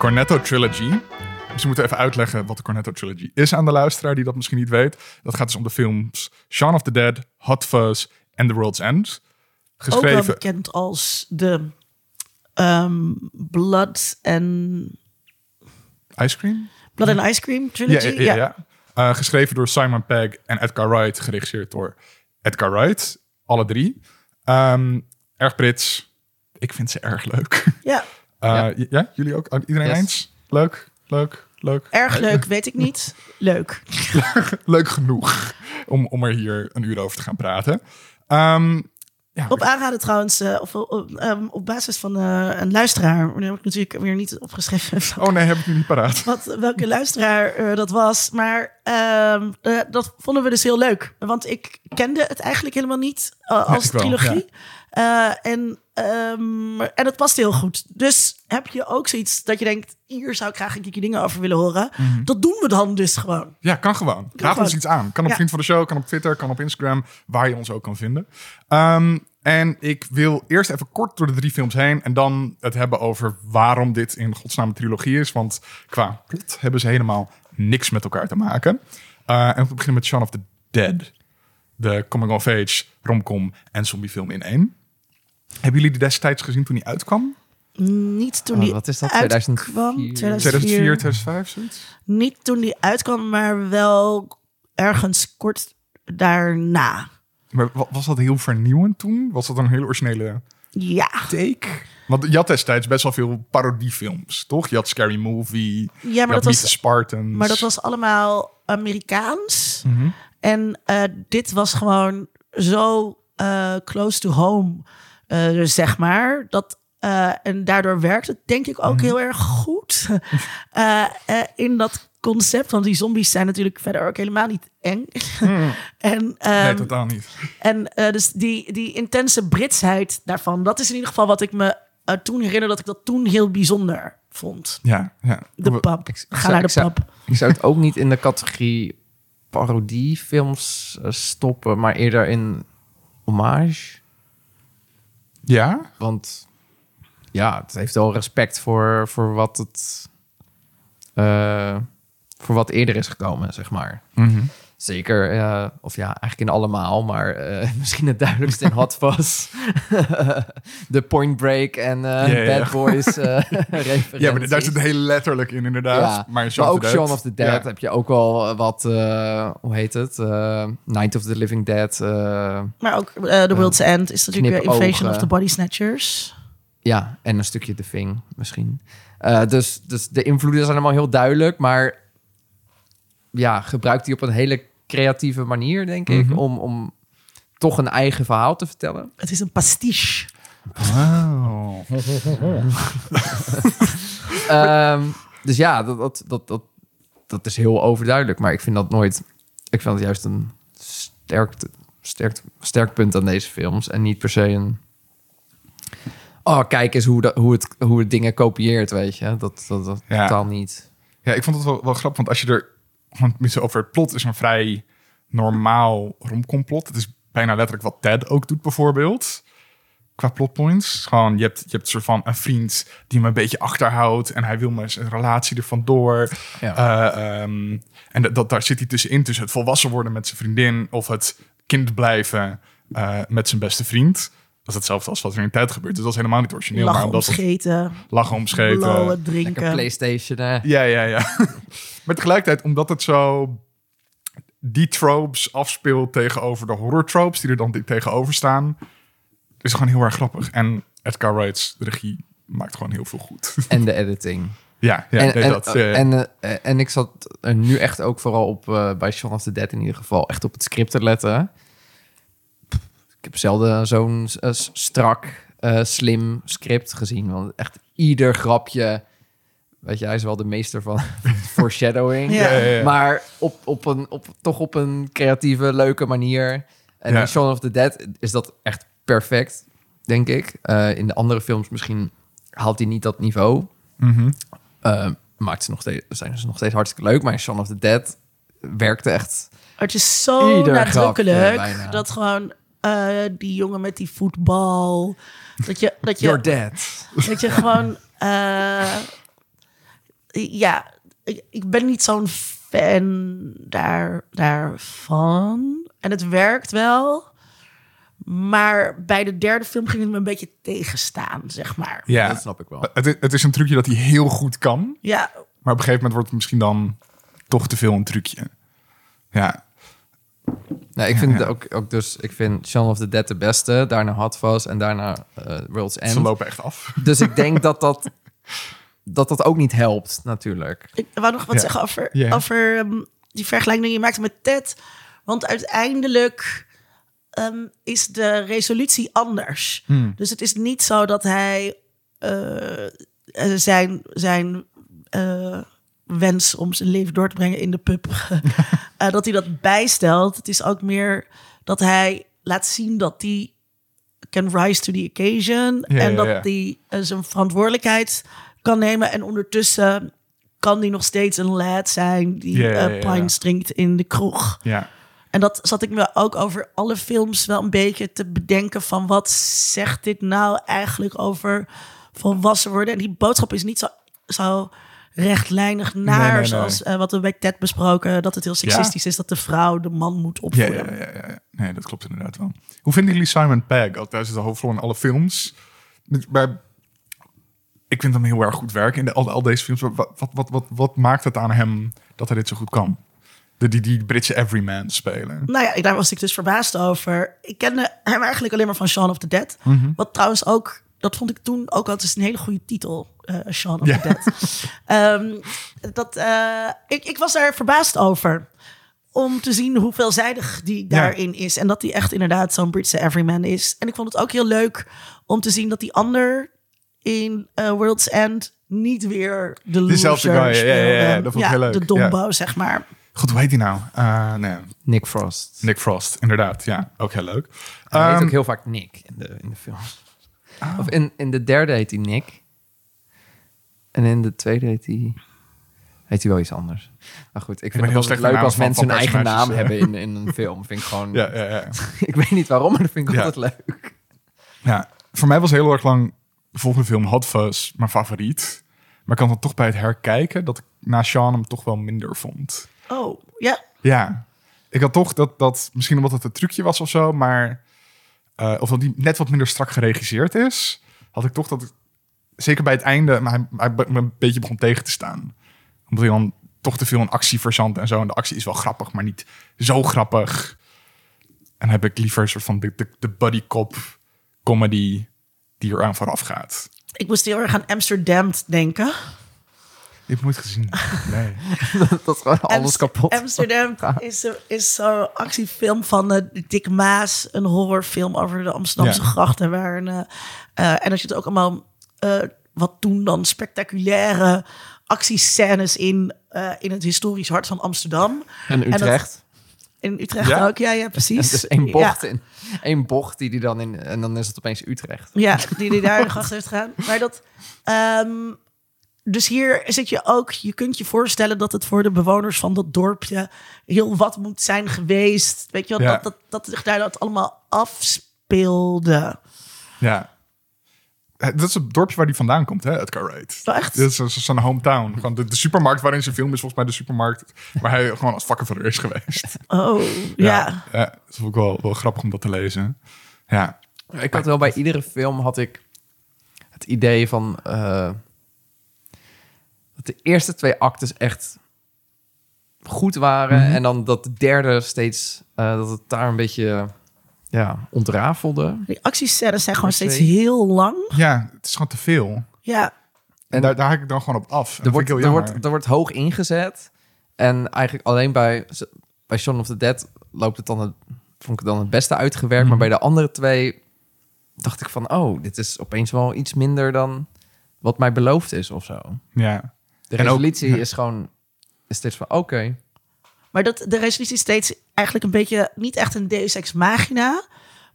Cornetto Trilogy. Dus we moeten even uitleggen wat de Cornetto Trilogy is aan de luisteraar die dat misschien niet weet. Dat gaat dus om de films Shaun of the Dead, Hot Fuzz en The World's End. Ook wel Geschreven. bekend als de ehm, Blood and Ice Cream? Blood and Ice Cream trilogy. Ja, ja, ja. Eh, geschreven door Simon Pegg en Edgar Wright. Geregisseerd door Edgar Wright. Alle drie. Ehm, erg Brits. Ik vind ze erg leuk. Ja, Ja. ja. ja, jullie ook? Iedereen Yes. eens? Leuk, leuk, leuk. erg leuk, weet ik niet. Leuk. Leuk genoeg om, om er hier een uur over te gaan praten. Ehm, ja, Op aanraden trouwens, eh, of op, ehm, op basis van eh, een luisteraar. Die heb ik natuurlijk weer niet opgeschreven. oh nee, heb ik nu niet paraat. Wat, welke luisteraar eh, dat was. Maar ehm, eh, dat vonden we dus heel leuk. Want ik kende het eigenlijk helemaal niet eh, als wel, trilogie. Eh, en, ehm, en het past heel goed. Dus heb je ook zoiets dat je denkt... hier zou ik graag een keertje dingen over willen horen. Dat doen we dan dus gewoon. Ja, kan gewoon. Raad ons iets aan. Kan op Ja. Vriend van de Show, kan op Twitter, kan op Instagram. Waar je ons ook kan vinden. Ehm, en ik wil eerst even kort door de drie films heen. En dan het hebben over waarom dit in godsnaam een trilogie is. Want qua plot hebben ze helemaal niks met elkaar te maken. Eh, en we beginnen met Shaun of the Dead. De coming-of-age, romcom en zombiefilm in één. Hebben jullie die destijds gezien toen die uitkwam? Niet toen Oh, die wat is dat, uitkwam. 2004? 2004, 2005, zoiets? Niet toen die uitkwam, maar wel ergens kort daarna. Maar wa- was dat heel vernieuwend toen? Was dat een heel originele Ja, take? Want je had destijds best wel veel parodiefilms, toch? Je had Scary Movie, ja je maar, had dat Meet the was, Spartans. maar dat was allemaal Amerikaans. Mhm. En eh, dit was gewoon zo eh, close to home, eh, zeg maar. Dat, eh, en daardoor werkt het denk ik Mhm. ook heel erg goed eh, in dat concept. Want die zombies zijn natuurlijk verder ook helemaal niet eng. en Mhm. Nee, ehm, totaal niet. En dus die, die intense Britsheid daarvan, dat is in ieder geval wat ik me toen herinner dat ik dat toen heel bijzonder vond. Ja, ja. De pub. ik Ga zou- naar de pub. Ik zou het ook niet in de categorie parodiefilms stoppen, maar eerder in hommage. Ja? Want ja, het heeft wel respect voor, voor wat het eh, voor wat eerder is gekomen, zeg maar. Mhm. Zeker, eh, of ja, eigenlijk in allemaal, maar eh, misschien het duidelijkst in Hot Fuzz. de Point Break en eh, Ja, ja, ja. Bad Boys eh referenties. Ja, maar daar zit het heel letterlijk in, inderdaad. Ja, maar, ook Shaun of the Dead Ja. heb je ook wel wat, eh, hoe heet het? Eh, Night of the Living Dead. eh, Maar ook The World's End is natuurlijk weer. Invasion of the Body Snatchers. ja, en een stukje The Thing misschien. Eh, dus, dus de invloeden zijn allemaal heel duidelijk, maar ja, gebruikt die op een hele creatieve manier, denk ik, Mhm. om, om toch een eigen verhaal te vertellen. Het is een pastiche. Ehm, dus ja, dat, dat, dat, dat, dat is heel overduidelijk. Maar ik vind dat nooit... Ik vind het juist een sterk, sterk, sterk punt aan deze films. En niet per se een... Oh, kijk eens hoe, dat, hoe, het, hoe het dingen kopieert, weet je. Dat, dat, dat Ja. totaal niet. Ja, ik vond het wel, wel grappig, want als je er... Want over het plot is een vrij normaal romcomplot. Het is bijna letterlijk wat Ted ook doet bijvoorbeeld. Qua plotpoints. Gewoon, je hebt, je hebt een soort van een vriend die me een beetje achterhoudt. En hij wil me zijn relatie ervan door. Ja. Eh, ehm, en dat, dat, daar zit hij tussenin. Tussen het volwassen worden met zijn vriendin. Of het kind blijven eh, met zijn beste vriend. Dat is hetzelfde als wat er in tijd gebeurt. Dus dat is helemaal niet origineel. Lachen maar om omdat het- scheten, lachen om scheten. blowen, Lekker drinken. PlayStation. eh. Ja, ja, ja. maar tegelijkertijd, omdat het zo die tropes afspeelt tegenover de horror tropes die er dan tegenover staan, is het gewoon heel erg grappig. En Edgar Wright's regie maakt gewoon heel veel goed. En de editing. ja, ja en, nee, en, dat. eh, en, eh, en ik zat er nu echt ook vooral op, eh, bij Shaun of the Dead in ieder geval, echt op het script te letten. Ik heb zelden zo'n eh, strak, eh, slim script gezien. Want echt ieder grapje, weet je, hij is wel de meester van foreshadowing. Ja. ja, ja, ja. Maar op, op een, op, toch op een creatieve, leuke manier. En Ja. in Shaun of the Dead is dat echt perfect, denk ik. Eh, in de andere films misschien haalt hij niet dat niveau. mhm. Eh, maakt ze nog steeds, zijn ze nog steeds hartstikke leuk. Maar in Shaun of the Dead werkte echt... Het is zo nadrukkelijk dat gewoon eh, die jongen met die voetbal. Dat je, dat je, You're dead. dat je gewoon. eh, ja, ik, ik ben niet zo'n fan daar, daarvan. En het werkt wel. Maar bij de derde film ging het me een beetje tegenstaan, zeg maar. ja. Dat snap ik wel. Het, is- het is een trucje dat hij heel goed kan. Ja, Maar op een gegeven moment wordt het misschien dan toch te veel een trucje. Ja, Nee, ik vind Ja. ook, ook dus... Ik vind Shaun of the Dead de beste. Daarna Hot Fuzz en daarna eh, World's ze End. lopen echt af. Dus ik denk dat dat, dat dat ook niet helpt, natuurlijk. ik wou nog wat Ja. zeggen over, Ja. over ehm, die vergelijking die je maakte met Ted. Want uiteindelijk ehm, is de resolutie anders. Hmm. Dus het is niet zo dat hij eh, eh, zijn, zijn eh, wens om zijn leven door te brengen in de pub, eh, dat hij dat bijstelt. Het is ook meer dat hij laat zien dat hij can rise to the occasion Ja, en ja, dat ja. hij eh, zijn verantwoordelijkheid kan nemen en ondertussen kan hij nog steeds een lad zijn die eh, pints drinkt in de kroeg. Ja, En dat zat ik me ook over alle films wel een beetje te bedenken van wat zegt dit nou eigenlijk over volwassen worden. En die boodschap is niet zo, zo rechtlijnig naar Nee, zoals eh, wat we bij Ted besproken, dat het heel seksistisch is dat de vrouw de man moet opvoeden. ja, ja, ja, ja. Nee, dat klopt inderdaad wel. Hoe vinden jullie Simon Pegg? Hij is de hoofdrol in alle films. Maar ik vind hem heel erg goed werken in de, al, al deze films. Wat, wat, wat, wat, wat maakt het aan hem dat hij dit zo goed kan? De, die, die Britse everyman spelen. Nou ja, daar was ik dus verbaasd over. Ik kende hem eigenlijk alleen maar van Shaun of the Dead. Mhm. Wat trouwens ook, dat vond ik toen ook altijd een hele goede titel. eh Shaun of Ja. the Dead. Ehm, dat, eh, ik, ik was daar verbaasd over. Om te zien hoe veelzijdig die daarin is. En dat hij echt inderdaad zo'n Britse everyman is. En ik vond het ook heel leuk om te zien dat die ander in eh, World's End niet weer de loser Dezelfde guy, ja, ja, ja, ja, speelde. dat vond ik heel leuk, De dombo, zeg maar. Goed, hoe heet hij nou? Eh, nee, Nick Frost. Nick Frost, inderdaad. Ja, ook heel leuk. Hij heet Ehm, ook heel vaak Nick in de, in de films. Of in, in de derde heet hij Nick. En in de tweede heet hij... Heet hij wel iets anders. Maar goed, ik vind het heel leuk als mensen een van eigen naam hebben in, in een film. Vind ik gewoon... ja, ja, ja. ik weet niet waarom, maar dat vind ik Ja. altijd leuk. Ja, voor mij was heel erg lang de volgende film Hot Fuzz mijn favoriet. Maar ik kan dan toch bij het herkijken dat ik na Sean hem toch wel minder vond. Oh, ja. Ja, ik had toch dat, dat misschien omdat het een trucje was of zo, maar eh, of dat die net wat minder strak geregisseerd is, had ik toch dat, ik- zeker bij het einde, maar hij, een beetje begon tegen te staan. Omdat hij dan toch te veel een actie verzandt en zo. En de actie is wel grappig, maar niet zo grappig. En heb ik liever een soort van de, de, de buddy cop comedy die eraan vooraf gaat. Ik moest heel erg aan Amsterdam denken. Het nooit gezien. Nee. dat is gewoon alles Amst- kapot. Amsterdam is, zo- is zo'n actiefilm van eh, Dick Maas. Een horrorfilm over de Amsterdamse Ja. grachten. Waar een, eh, eh, en er zitten ook allemaal eh, wat toen dan spectaculaire actiescènes in. eh, in het historisch hart van Amsterdam. En dat- Utrecht. In Utrecht Ja? ook, ja, ja, precies. Het is één bocht Ja. in. Één bocht die die dan in... En dan is het opeens Utrecht. Ja, die die daar in de gast heeft gedaan. Maar dat, ehm, dus hier zit je ook, je kunt je voorstellen dat het voor de bewoners van dat dorpje heel wat moet zijn geweest. Weet je wel, Ja. dat, dat, dat zich daar dat allemaal afspeelde. Ja. Eh, Dat is het dorpje waar die vandaan komt, hè, Edgar Wright. Wel echt? Dit is zijn hometown. Gewoon de, de supermarkt waarin zijn film is volgens mij de supermarkt waar hij gewoon als vakkenvuller is geweest. Oh, ja. ja. dat is ook wel, wel grappig om dat te lezen. Ja. Ik had wel bij iedere film had ik het idee van eh, dat de eerste twee actes echt goed waren Mhm. en dan dat de derde steeds eh, dat het daar een beetje ja ontrafelde. Die actiescènes zijn gewoon steeds heel lang. ja, het is gewoon te veel. Ja, En En- daar, daar haak ik dan gewoon op af. Er Dat wordt, er, heel wordt, er wordt hoog ingezet en eigenlijk alleen bij bij Shaun of the Dead loopt het dan het vond ik het dan het beste uitgewerkt, Mhm. maar bij de andere twee dacht ik van oh dit is opeens wel iets minder dan wat mij beloofd is of zo. Ja. De En ook- resolutie is gewoon is steeds van oké. maar dat, de resolutie is steeds eigenlijk een beetje, niet echt een deus ex machina.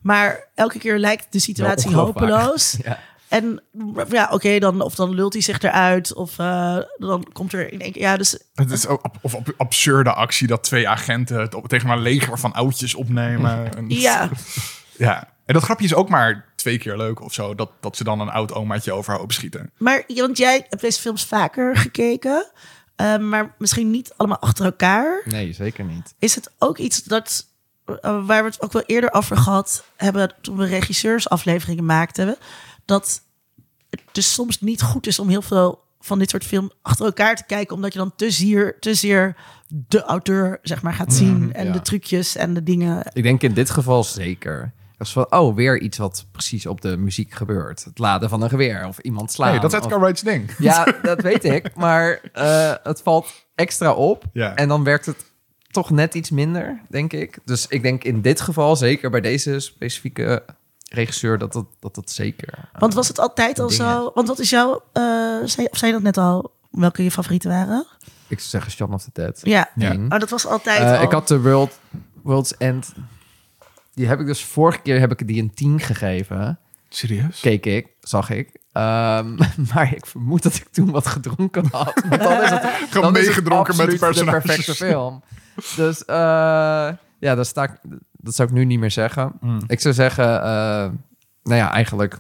Maar elke keer lijkt de situatie hopeloos. Ja. En ja, oké, dan, of dan lult hij zich eruit. Of eh, dan komt er in één keer... Ja, dus Het is ook ab- of ab- absurde actie dat twee agenten het op, tegen een leger van oudjes opnemen. En- ja, ja. En dat grapje is ook maar twee keer leuk of zo. Dat, dat ze dan een oud omaatje overhoop schieten. maar want jij hebt deze films vaker gekeken. eh, maar misschien niet allemaal achter elkaar. Nee, zeker niet. Is het ook iets dat... eh, waar we het ook wel eerder over gehad hebben... toen we regisseursafleveringen maakten... dat het dus soms niet goed is om heel veel van dit soort film achter elkaar te kijken... omdat je dan te zeer, te zeer de auteur zeg maar, gaat zien... en ja. de trucjes en de dingen... Ik denk in dit geval zeker. Dat is van, oh, weer iets wat precies op de muziek gebeurt. Het laden van een geweer of iemand slaan. Nee, dat is of- Edgar Wright's ding. Ja, dat weet ik. Maar eh, het valt extra op. Ja. En dan werkt het toch net iets minder, denk ik. Dus ik denk in dit geval, zeker bij deze specifieke regisseur, dat dat, dat, dat zeker... eh, Want was het altijd al dingen. zo? Want wat is jouw... eh zei, of zei je dat net al? Welke je favorieten waren? ik zou zeggen Shaun of the Dead. Ja. Ja. Oh, dat was altijd al. ik had de World, World's End. Die heb ik dus vorige keer heb ik die een 10 gegeven. Serieus? Keek ik, zag ik. Ehm, maar ik vermoed dat ik toen wat gedronken had. Want dan is het, Gewoon meegedronken met de absoluut personages. De perfecte film. Dus eh, ja, dat, sta ik, dat zou ik nu niet meer zeggen. Mm. Ik zou zeggen, eh, nou ja, eigenlijk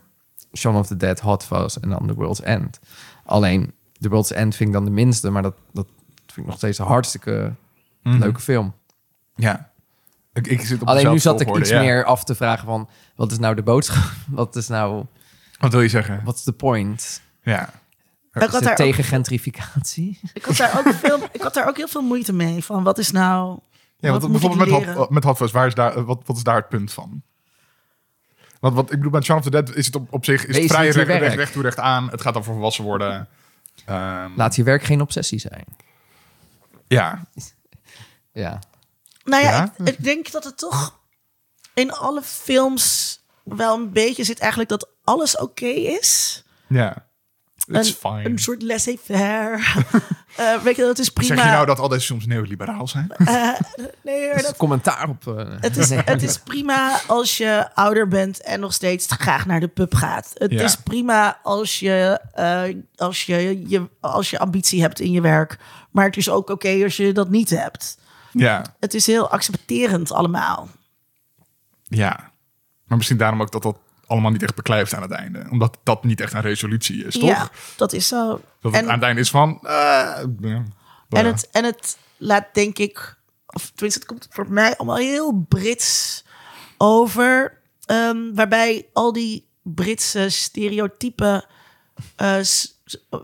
Shaun of the Dead, Hot Fuzz en dan The World's End. Alleen, The World's End vind ik dan de minste, maar dat, dat vind ik nog steeds een hartstikke Mhm. leuke film. Ja. Ik, ik zit op Alleen nu zat ik iets ja. meer af te vragen van, wat is nou de boodschap? Wat is nou, Wat wil je zeggen? wat is de point? Ja. ik, had het daar ook, tegen gentrificatie? ik, had daar ook veel, ik had daar ook heel veel moeite mee. Van wat is nou... Ja, wat want bijvoorbeeld met? Hot, met Hot Fuzz, waar is daar, wat, wat is daar het punt van? Want wat ik bedoel, met Shaun of the Dead is het op, op zich is het vrij recht, recht, recht toe recht aan. Het gaat over volwassen worden. Ehm, Laat je werk geen obsessie zijn. ja, Ja. Nou ja, Ja? Ik, ik denk dat het toch in alle films wel een beetje zit eigenlijk dat alles oké is. ja. It's een, fine. een soort laissez-faire. Eh, weet je, dat is prima. Zeg je nou dat al deze films neoliberaal zijn? Eh, nee, Dat is dat, een commentaar op... eh, het, is, het is prima als je ouder bent en nog steeds graag naar de pub gaat. Het Ja. is prima als je, eh, als, je, je, als je ambitie hebt in je werk. Maar het is ook oké als je dat niet hebt. Ja, Het is heel accepterend allemaal. ja. Maar misschien daarom ook dat dat allemaal niet echt beklijft aan het einde. Omdat dat niet echt een resolutie is, toch? Ja, dat is zo. Dat het En- aan het einde is van... eh, En het, en het laat denk ik, of tenminste, het komt voor mij allemaal heel Brits over. ehm, waarbij al die Britse stereotypen eh,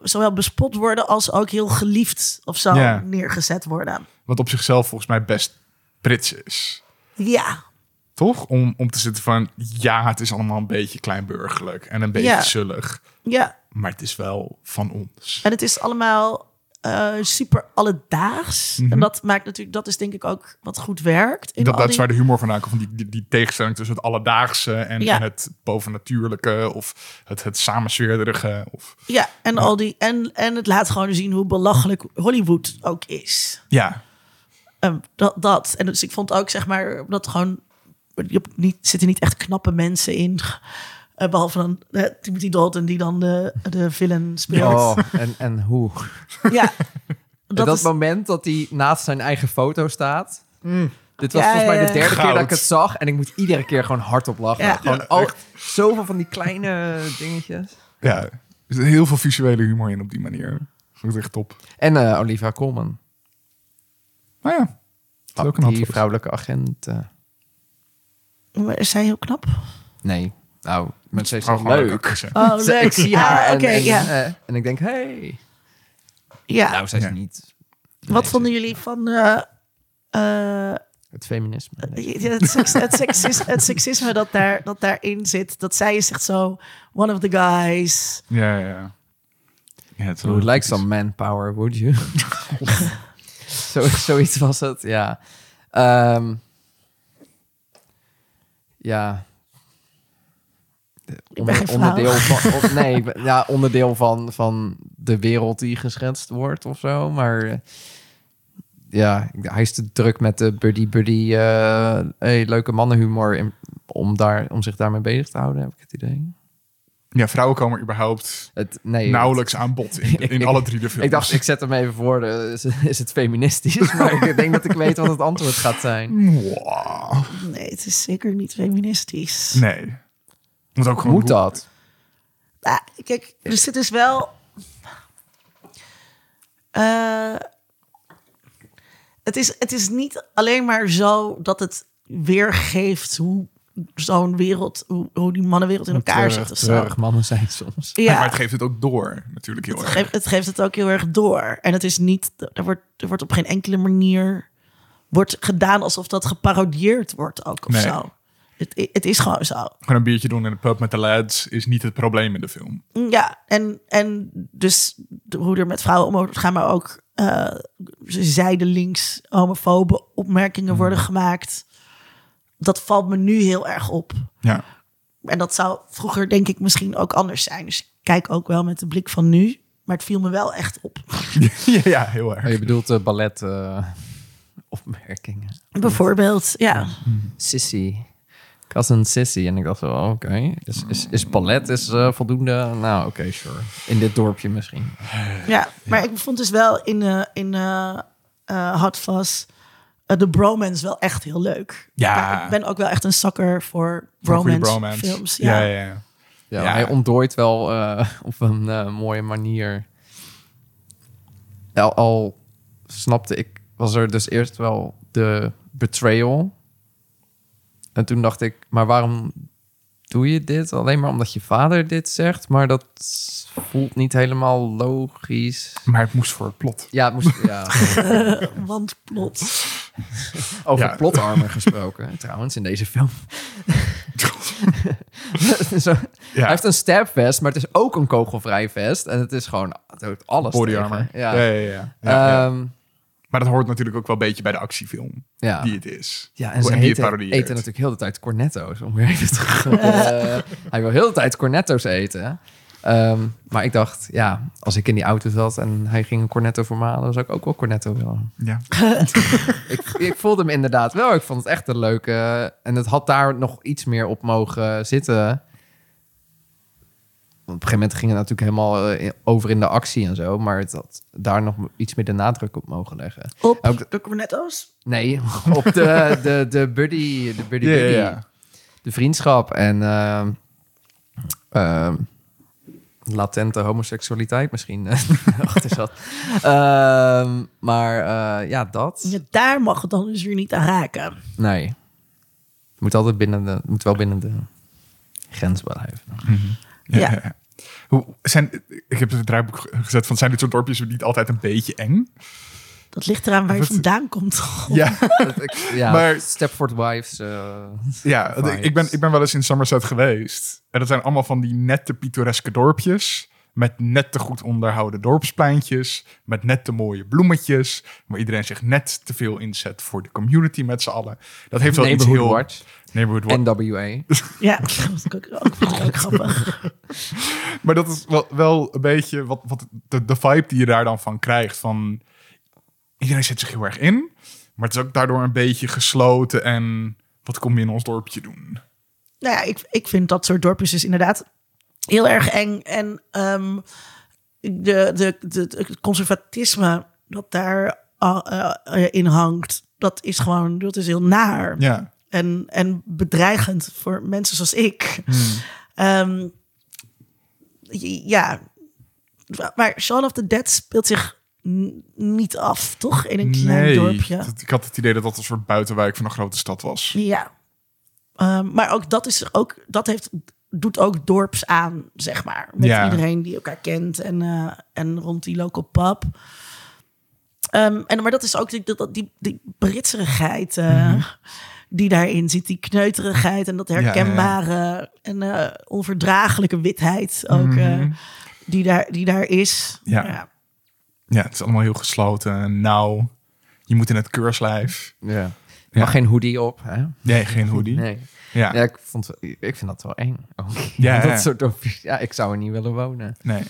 zowel bespot worden als ook heel geliefd of zo neergezet worden. Wat op zichzelf volgens mij best Brits is. Ja, Toch? Om, om te zitten van... Ja, het is allemaal een beetje kleinburgerlijk. En een beetje Ja. zullig. ja. Maar het is wel van ons. En het is allemaal eh, super alledaags. Mhm. En dat maakt natuurlijk, dat is denk ik ook wat goed werkt. In Dat, dat is waar de humor vandaan komt. Van die, die, die tegenstelling tussen het alledaagse en, Ja. en het bovennatuurlijke. Of het, het samensweerderige. Of, Ja, en, al die, en, en het laat gewoon zien hoe belachelijk Hollywood ook is. ja, Ehm, dat, dat. En dus ik vond ook, zeg maar, dat gewoon... Je niet, zitten niet echt knappe mensen in. Eh, behalve dan eh, Timothy Dalton, die dan de, de villain speelt. Oh, en, en hoe? Ja, Dat, dat, is... moment dat hij naast zijn eigen foto staat. Dit was Ja, volgens mij de derde keer dat ik het zag. En ik moet iedere keer gewoon hardop lachen. Ja. Gewoon Ja, al, zoveel van die kleine dingetjes. Ja, er zit heel veel visuele humor in op die manier. Dat is echt top. En eh, Olivia Colman. Nou ja, dat is ook een die antwoord. vrouwelijke agent. Maar Is zij heel knap? nee, nou, maar ze is Oh, leuk. Oh, leuk. ik zie haar Ah, en, ja. eh, en ik denk, hey. ja. Nou, zij is Ja. niet Wat nee, vonden jullie van eh, eh, het feminisme. Het, het, seksisme, het seksisme dat, daar, dat daarin zit. Dat zij is echt zo one of the guys. Ja, ja, ja. would like some manpower, would you? Zo, zoiets was het, ja. Ehm, ja. Onderdeel van, of, nee, ja, onderdeel van, van de wereld die geschetst wordt of zo. Maar eh, ja, hij is te druk met de buddy-buddy, eh hey, leuke mannenhumor in, om, daar, om zich daarmee bezig te houden, heb ik het idee. Ja, vrouwen komen überhaupt Het, nee, nauwelijks aan bod in, in Ik- alle drie de films. Ik dacht, ik zet hem even voor. De, is, is het feministisch? Maar ik denk dat ik weet wat het antwoord gaat zijn. Wow. Nee, het is zeker niet feministisch. Nee. Moet ook gewoon Moet dat? Kijk, dus het is wel... Eh, het, is, het is niet alleen maar zo dat het weergeeft hoe zo'n wereld, hoe, hoe die mannenwereld in elkaar zit of zo. Mannen zijn soms. Maar Ja, het geeft het ook door, natuurlijk heel het erg. geeft, het geeft het ook heel erg door. En het is niet, er wordt, er wordt op geen enkele manier wordt gedaan alsof dat geparodieerd wordt ook of Nee. zo. Het, het is gewoon zo. Gewoon een biertje doen in de pub met de lads is niet het probleem in de film. Ja, en, en dus de, hoe er met vrouwen om wordt gaan, maar ook eh zijdelings homofobe opmerkingen worden gemaakt. Dat valt me nu heel erg op. Ja. En dat zou vroeger denk ik misschien ook anders zijn. Dus ik kijk ook wel met de blik van nu. Maar het viel me wel echt op. ja, ja, heel erg. Oh, je bedoelt de ballet eh, opmerkingen. Bijvoorbeeld, ja. Sissy. Ik was een sissy en ik dacht wel, oké. Is, is, is ballet is, eh, voldoende? Nou, oké, sure. In dit dorpje misschien. Ja, maar ik vond dus wel in, eh in eh eh, Hot Fuzz eh, de bromance wel echt heel leuk. Ja. Maar ik ben ook wel echt een sucker voor bromance, films. Ja, Ja. ja, ja. Ja, Ja. hij ontdooit wel eh, op een eh, mooie manier. Al, al snapte ik, was er dus eerst wel de betrayal. En toen dacht ik, maar waarom doe je dit? Alleen maar omdat je vader dit zegt, maar dat voelt niet helemaal logisch. Maar het moest voor het plot. Ja, het moest, ja. Want plot. over Ja. plotarmen gesproken, trouwens, in deze film. Zo. Hij heeft een stabvest, maar het is ook een kogelvrij vest. En het is gewoon het alles Body armor. Ja. Ja, ja. Ehm, Maar dat hoort natuurlijk ook wel een beetje bij de actiefilm ja. die het is. ja, en ze eten, natuurlijk heel de tijd cornetto's. Om weer even terug. Eh, hij wil heel de tijd cornetto's eten. Ehm, maar ik dacht, ja, als ik in die auto zat en hij ging een cornetto voor me halen, dan zou ik ook wel cornetto willen. Ja. ik, ik voelde hem inderdaad wel. Ik vond het echt een leuke. En het had daar nog iets meer op mogen zitten. Want op een gegeven moment ging het natuurlijk helemaal eh, over in de actie en zo. Maar het had daar nog iets meer de nadruk op mogen leggen. Op Ook- de cornetto's? Nee, op de, de, de buddy, de buddy, buddy. ja. De vriendschap en ehm, ehm, latente homoseksualiteit misschien eh, achter zat. Ehm, maar eh, ja, dat. Ja, daar mag het dan dus weer niet aan raken. Nee. Het moet altijd binnen de, moet wel binnen de grens blijven. Ja. Ja. ja. Hoe, zijn, ik heb het draaiboek gezet van zijn dit soort dorpjes niet altijd een beetje eng? Dat ligt eraan waar je vandaan komt. Ja, Maar- Stepford Wives. eh, ja ik, ben, ik ben wel eens in Somerset geweest. En dat zijn allemaal van die nette pittoreske dorpjes. Met net te goed onderhouden dorpspleintjes. Met net te mooie bloemetjes. Waar iedereen zich net te veel inzet voor de community met z'n allen. Dat heeft wel iets Neighborhood heel... Watch. Neighborhood Watch. NWA. Ja, dat ik ook, ook, vond ik ook grappig. Maar dat is wel, wel een beetje wat, wat de, de vibe die je daar dan van krijgt. Van iedereen zet zich heel erg in. Maar het is ook daardoor een beetje gesloten. En wat kom je in ons dorpje doen? nou ja, ik, ik vind dat soort dorpjes dus inderdaad heel erg eng. En ehm, de, de, de, het conservatisme dat daar uh, uh, in hangt, dat is gewoon, dat is heel naar. Ja. En, en bedreigend voor mensen zoals ik. Hmm. Ehm, ja, maar Shaun of the Dead speelt zich niet af, toch? In een klein nee, dorpje. ik had het idee dat dat een soort buitenwijk van een grote stad was. Ja. Ehm, maar ook dat is ook dat heeft doet ook dorps aan, zeg maar. Met Ja. iedereen die elkaar kent en, eh, en rond die local pub. Ehm, en maar dat is ook die, dat, die, die britserigheid eh, die daarin zit, die kneuterigheid en dat Mhm. ja, ja. herkenbare en eh, onverdraaglijke witheid ook Mhm. die, daar, die daar is. Ja. Ja, het is allemaal heel gesloten en nauw. Je moet in het keurslijf. Ja. Ja. Maar geen hoodie op, hè? Nee, geen hoodie. Nee. Ja, Ja, ik, vond, ik vind dat wel eng. Oh. Ja, dat ja. soort. Ja, ik zou er niet willen wonen. nee.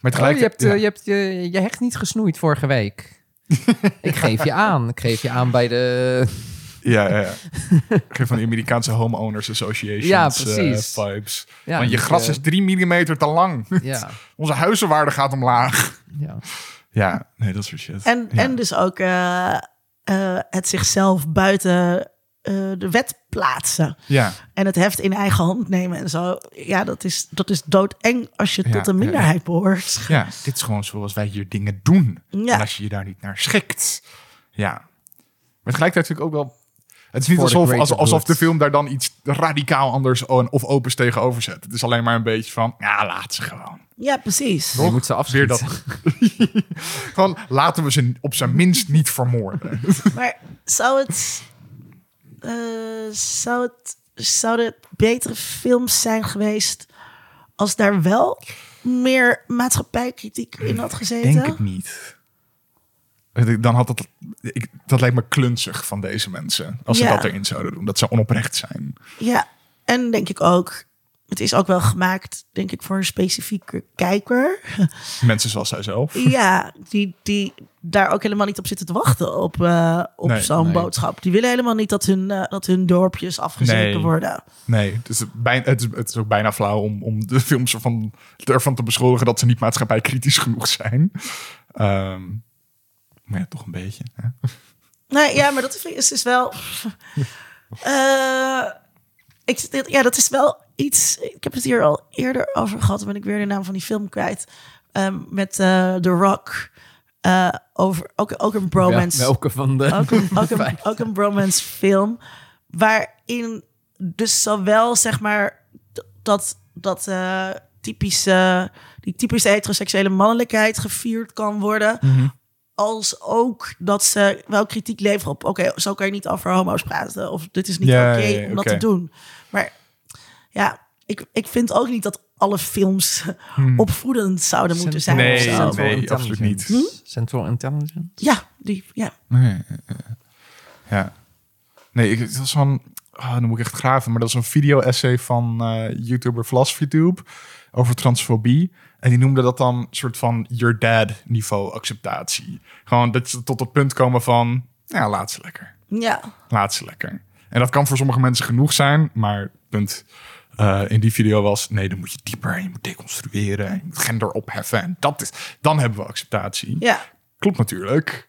Maar Oh, tegelijk... je, hebt, eh, je hebt je, je hecht niet gesnoeid vorige week. ik geef je aan. Ik geef je aan bij de... Ja, ja, ja. Geef van de Amerikaanse Homeowners Association Ja, precies. vibes. Ja, Want je gras eh, is drie millimeter te lang. Ja, Onze huizenwaarde gaat omlaag. ja. Ja, nee, dat soort shit. En, ja. en dus ook eh, eh, het zichzelf buiten eh, de wet plaatsen. ja, En het heft in eigen hand nemen en zo. Ja, dat is, dat is doodeng als je Ja, tot een ja, ja. minderheid behoort. ja, dit is gewoon zoals wij hier dingen doen. Ja. En als je je daar niet naar schikt. Ja. Maar tegelijkertijd ik ook wel... Het is niet alsof, alsof, alsof de film daar dan iets radicaal anders of opens tegenover zet. Het is alleen maar een beetje van, ja, laat ze gewoon. Ja, precies. Je moet ze Weer afschieten. dat. Gewoon, laten we ze op zijn minst niet vermoorden. Maar zou het, eh, zou het. Zouden het betere films zijn geweest. als daar wel meer maatschappijkritiek in had gezeten? Denk het niet. Dan had dat, ik, dat lijkt me klunzig van deze mensen. Als ze dat erin zouden doen. Dat ze onoprecht zijn. Ja, en denk ik ook. Het is ook wel gemaakt, denk ik, voor een specifieke kijker. Mensen zoals zij zelf. Ja, die, die daar ook helemaal niet op zitten te wachten op, eh, op Nee, zo'n nee. boodschap. Die willen helemaal niet dat hun, eh, dat hun dorpjes afgezeten Nee. worden. Nee, het is, bijna, het, is, het is ook bijna flauw om, om de films ervan, ervan te beschuldigen dat ze niet maatschappijkritisch genoeg zijn. Ehm, maar ja, toch een beetje. Hè? Nee, ja, maar dat is, is dus wel. Eh, ik, ja, dat is wel iets. Ik heb het hier al eerder over gehad. Dan ben ik weer de naam van die film kwijt. Ehm, met eh The Rock. Eh, over, ook, ook een bromance. Ja, welke van de... ook, een, ook, een, vijf? ook een bromance film. Waarin dus zowel zeg maar dat, dat eh, typische, die typische heteroseksuele mannelijkheid gevierd kan worden. Als ook dat ze wel kritiek leveren op... oké, zo kan je niet over homo's praten. Of dit is niet Ja, oké ja, ja, om dat te doen. Maar ja, ik, ik vind ook niet dat alle films opvoedend zouden moeten zijn. Nee, of zo. Central nee, absoluut niet. Hm? Central Intelligence? Ja, die, ja. Nee, eh, ja. Nee, ik, het was van... ah, dan moet ik echt graven. Maar dat is een video-essay van eh, YouTuber VlasVTube over transfobie. En die noemde dat dan een soort van your dad niveau acceptatie. Gewoon dat ze tot het punt komen van... Ja, laat ze lekker. ja. Laat ze lekker. En dat kan voor sommige mensen genoeg zijn. Maar het punt eh, in die video was... Nee, dan moet je dieper. en Je moet deconstrueren. en Je moet gender opheffen. En dat is, dan hebben we acceptatie. Ja, Klopt natuurlijk.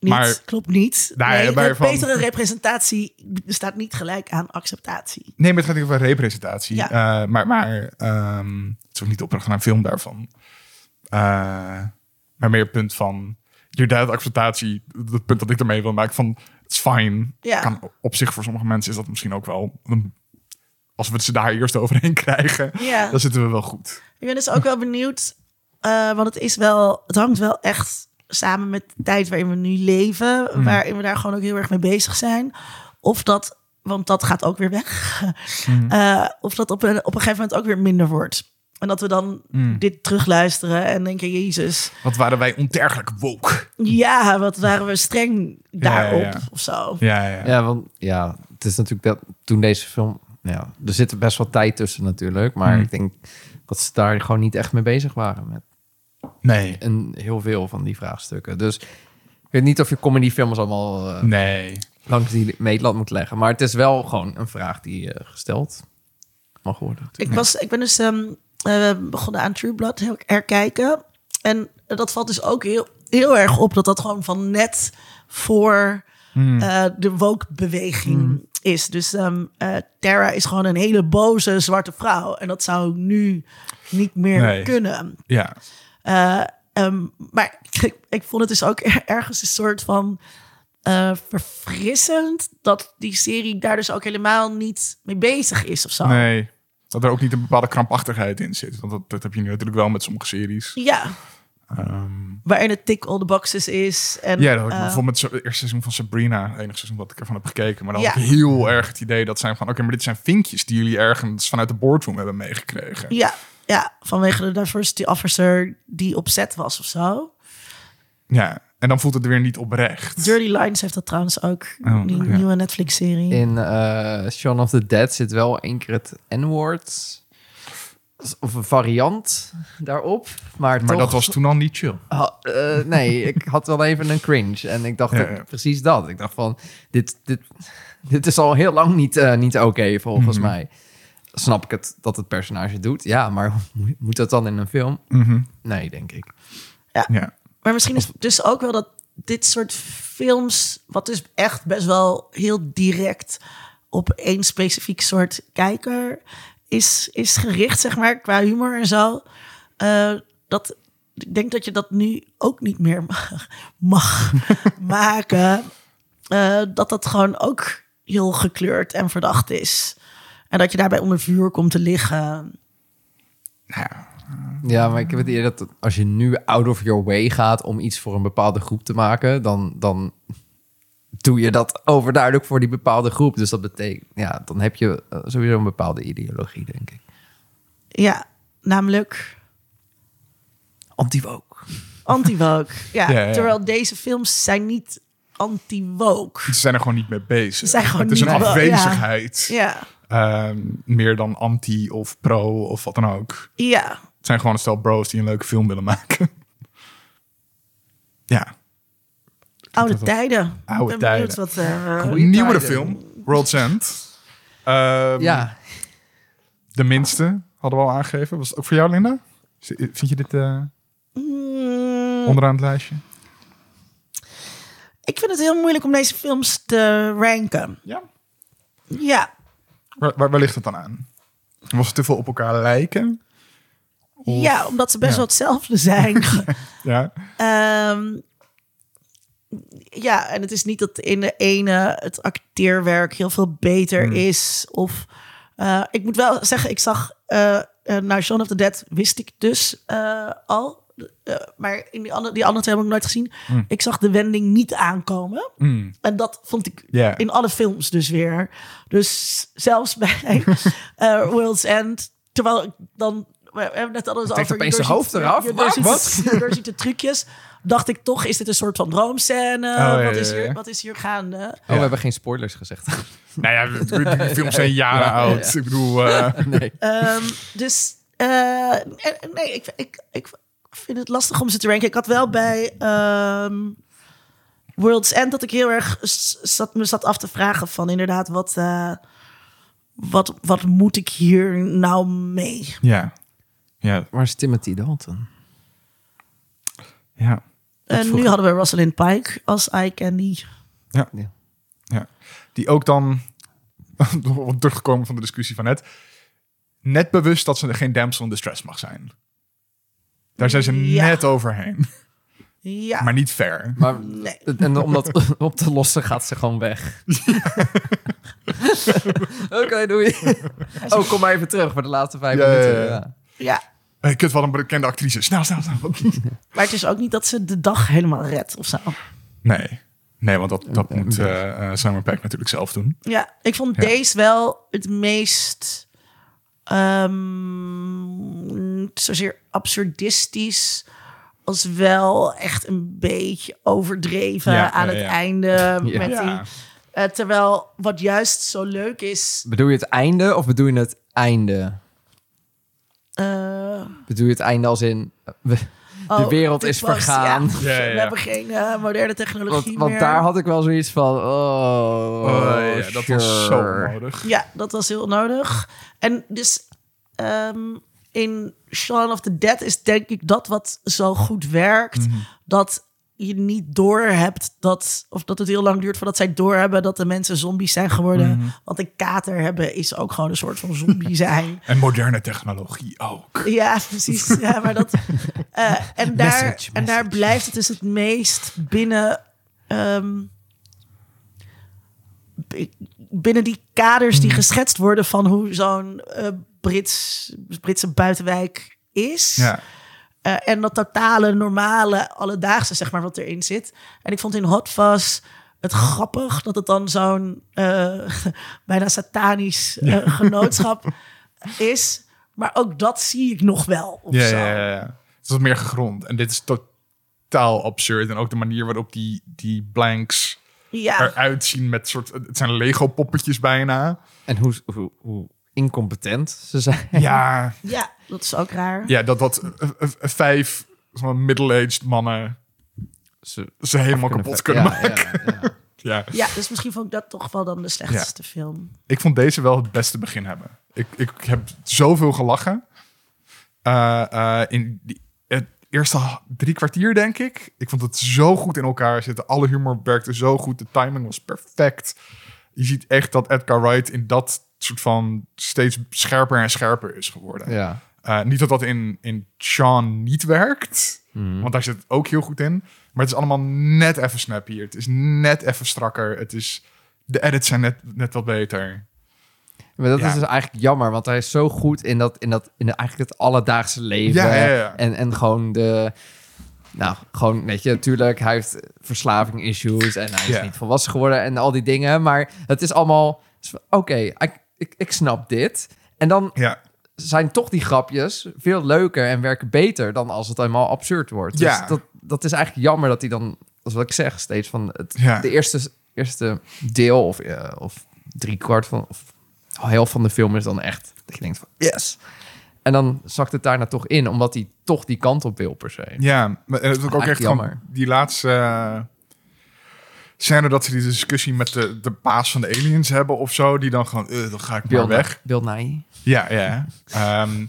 Niet, Maar- klopt niet. Nou, nee, maar de van- betere representatie staat niet gelijk aan acceptatie. Nee, maar het gaat niet over representatie. Ja. Eh, maar maar ehm, het is ook niet de opdracht van een film daarvan. Eh, maar meer het punt van... Je duidt acceptatie. Het punt dat ik ermee wil maken van... Het is fijn. Ja. Kan, op zich voor sommige mensen is dat misschien ook wel... Een, als we ze daar eerst overheen krijgen... Ja. dan zitten we wel goed. Ik ben dus ook wel benieuwd, eh, want het is wel, het hangt wel echt samen met de tijd waarin we nu leven, Mm. waarin we daar gewoon ook heel erg mee bezig zijn. Of dat, want dat gaat ook weer weg, Mm. Eh, of dat op een, op een gegeven moment ook weer minder wordt. En dat we dan Mm. dit terugluisteren en denken, Jezus, Wat waren wij ontergelijk woke. ja, wat waren we streng daarop ja. of zo. Ja, ja. Ja, want ja, het is natuurlijk dat toen deze film... Ja, er zit best wel tijd tussen natuurlijk. Maar ik denk dat ze daar gewoon niet echt mee bezig waren met Nee. een, heel veel van die vraagstukken. Dus ik weet niet of je comedyfilms allemaal... eh, Nee. langs die meetlat moet leggen. Maar het is wel gewoon een vraag die eh, gesteld mag worden. Ik, was, ik ben dus ehm, eh, begonnen aan True Blood heel herkijken. En dat valt dus ook heel, heel erg op dat dat gewoon van net voor eh, de woke-beweging is. Dus ehm eh, Tara is gewoon een hele boze zwarte vrouw. En dat zou nu niet meer Nee. kunnen. Ja. Eh, ehm, maar ik, ik vond het dus ook ergens een soort van eh, verfrissend dat die serie daar dus ook helemaal niet mee bezig is of zo. Nee. Dat er ook niet een bepaalde krampachtigheid in zit. Want dat, dat heb je nu natuurlijk wel met sommige series. Ja, Ehm, waarin het tick all the boxes is. En, ja, dat had ik eh, bijvoorbeeld met het eerste seizoen van Sabrina, het enige seizoen wat ik ervan heb gekeken. Maar dan Ja. had ik heel erg het idee dat zijn van, oké, maar dit zijn vinkjes die jullie ergens vanuit de boardroom hebben meegekregen. ja, ja, vanwege de diversity officer die op set was of zo. Ja, en dan voelt het weer niet oprecht. Dirty Lines heeft dat trouwens ook, Oh, die ja. nieuwe Netflix-serie. In eh Shaun of the Dead zit wel één keer het N-woord. Of een variant daarop. Maar, Maar toch, dat was toen al niet chill. Eh, nee, ik had wel even een cringe. En ik dacht ja. precies dat. Ik dacht van, dit, dit, dit is al heel lang niet, eh, niet oké volgens Mhm. mij. Snap ik het dat het personage doet? Ja, maar moet- moet dat dan in een film? Mhm. Nee, denk ik. Ja. Maar misschien is het dus ook wel dat dit soort films, wat dus echt best wel heel direct op één specifiek soort kijker is, is gericht, zeg maar, qua humor en zo. eh, dat, ik denk dat je dat nu ook niet meer mag, mag maken. Eh, dat dat gewoon ook heel gekleurd en verdacht is. En dat je daarbij onder vuur komt te liggen. Ja, maar ik heb het idee dat als je nu out of your way gaat om iets voor een bepaalde groep te maken, dan, dan doe je dat overduidelijk voor die bepaalde groep. Dus dat betekent, ja, dan heb je eh, sowieso een bepaalde ideologie, denk ik. Ja, namelijk Anti-woke. anti-woke. Ja, Ja, ja. terwijl deze films zijn niet anti-woke. Ze zijn er gewoon niet mee bezig. Ze zijn gewoon het is een niet afwezigheid. Ja, Ehm, meer dan anti of pro of wat dan ook. ja. Het zijn gewoon een stel bros die een leuke film willen maken. ja. Oude dat- tijden. Oude tijden. Wat, eh, Goeie Nieuwere tijden. film, World's End. Ehm, Ja, De minste, hadden we al aangegeven. Was het ook voor jou, Linda? Vind je dit eh, mm, onderaan het lijstje? ik vind het heel moeilijk om deze films te ranken. Ja. Ja, Waar, waar, waar ligt het dan aan? Was het te veel op elkaar lijken? Of- ja omdat ze best ja. wel hetzelfde zijn. Ja. Ehm, ja, en het is niet dat in de ene het acteerwerk heel veel beter Hmm. is. Of eh, ik moet wel zeggen, ik zag eh uh, nou Shaun of the Dead wist ik dus eh, al. Eh, maar in die andere, die andere twee heb ik nooit gezien. Hmm. Ik zag de wending niet aankomen. Mm, En dat vond ik in alle films dus weer. Dus zelfs bij eh World's End, terwijl ik dan... We hebben net alles over... opeens je doorziet- hoofd eraf. je doorziet- Wat? je doorziet de trucjes. Dacht ik toch, is dit een soort van droomscène? ja, wat, is hier, ja. wat is hier gaande? Oh, we hebben geen spoilers gezegd. Nou ja, de films zijn jaren Ja, ja, oud. ja. Ik bedoel, eh, nee. Ehm, dus eh, nee, ik, ik, ik vind het lastig om ze te ranken. Ik had wel bij ehm, World's End dat ik heel erg zat, me zat af te vragen van inderdaad, wat, eh, wat, wat moet ik hier nou mee? ja. Ja, Waar is Timothy Dalton? ja. En nu hadden we Rosalind Pike als eye candy. Ja. Ja. ja. Die ook dan, om terug te komen van de discussie van net, net bewust dat ze geen damsel in distress mag zijn. Daar zijn ze Ja. net overheen. Ja, Maar niet ver. Maar nee. En om dat op te lossen gaat ze gewoon weg. Oké, doei. Oh, kom maar even terug voor de laatste vijf Ja, minuten. ja. Ja. Ja, Hey, kut, wat een bekende actrice. Snel, snel, snel. maar het is ook niet dat ze de dag helemaal redt of zo. Nee. Nee, want dat, dat moet eh eh, Simon Peck natuurlijk zelf doen. Ja, ik vond Ja. deze wel het meest ehm, niet zozeer absurdistisch als wel echt een beetje overdreven Ja, aan ja, het ja. einde. Ja. Met Ja. die, eh, terwijl wat juist zo leuk is. Bedoel je het einde of bedoel je het einde? eh, Bedoel je het einde als in... we- Oh, wereld is was- vergaan. ja, Ja, ja, ja. We hebben geen eh, moderne technologie Want, want meer. daar had ik wel zoiets van... Oh, Oh, ja, dat was zo nodig. Ja, dat was heel nodig. En dus ehm, in Shaun of the Dead is denk ik dat wat zo goed werkt. Mhm. Dat je niet door hebt dat, of dat het heel lang duurt voordat zij doorhebben dat de mensen zombies zijn geworden. Mhm. Want een kater hebben is ook gewoon een soort van zombie zijn. En moderne technologie ook. Ja, precies. Ja, maar dat, eh, en, daar, Message, en daar blijft het dus het meest binnen. ehm, binnen die kaders die geschetst worden van hoe zo'n eh, Brits, Britse buitenwijk is. Ja. Eh, en dat totale, normale, alledaagse, zeg maar, wat erin zit. En ik vond in Hot Fuzz het grappig dat het dan zo'n eh, bijna satanisch eh, genootschap is. Maar ook dat zie ik nog wel. Of Ja, zo. ja, ja, ja. Het is wat meer gegrond. En dit is totaal absurd. En ook de manier waarop die, die blanks Ja. eruit zien met soort... Het zijn Lego-poppetjes bijna. En hoe, hoe, hoe incompetent ze zijn. Ja, ja, dat is ook raar. ja dat, dat eh, eh, eh, vijf middle-aged mannen Ze ze helemaal kapot kunnen ja, maken. ja, ja. Ja. Ja, dus misschien vond ik dat toch wel dan de slechtste film. Ik vond deze wel het beste begin hebben. Ik, ik heb zoveel gelachen. Eh, eh, in die, het eerste drie kwartier, denk ik. Ik vond het zo goed in elkaar zitten. Alle humor werkte zo goed. De timing was perfect. Je ziet echt dat Edgar Wright in dat soort van steeds scherper en scherper is geworden. Ja. Eh, niet dat dat in, in Sean niet werkt. Mhm. Want daar zit het ook heel goed in. Maar het is allemaal net even snappier. Het is net even strakker. Het is, de edits zijn net, net wat beter. Maar dat Ja. is dus eigenlijk jammer, want hij is zo goed in dat, in dat, in de, eigenlijk het alledaagse leven. Ja, ja, ja. En, en gewoon de, nou, gewoon, weet je, natuurlijk, hij heeft verslaving issues en hij is niet volwassen geworden en al die dingen. Maar het is allemaal, oké, ik, ik, ik snap dit. En dan Ja, zijn toch die grapjes veel leuker en werken beter dan als het helemaal absurd wordt. Ja. Dus dat, dat is eigenlijk jammer dat hij dan, dat is wat ik zeg steeds, van het, Ja. de eerste, eerste deel of, eh, of drie kwart van, of helft van de film is dan echt, dat je denkt van yes. En dan zakt het daarna toch in, omdat hij toch die kant op wil per se. ja. Maar het is ook, ook echt jammer. die laatste eh, scène dat ze die discussie met de, de baas van de aliens hebben of zo. Die dan gewoon, eh, dan ga ik maar weg. Bill Nye. Ja, ja. Ehm,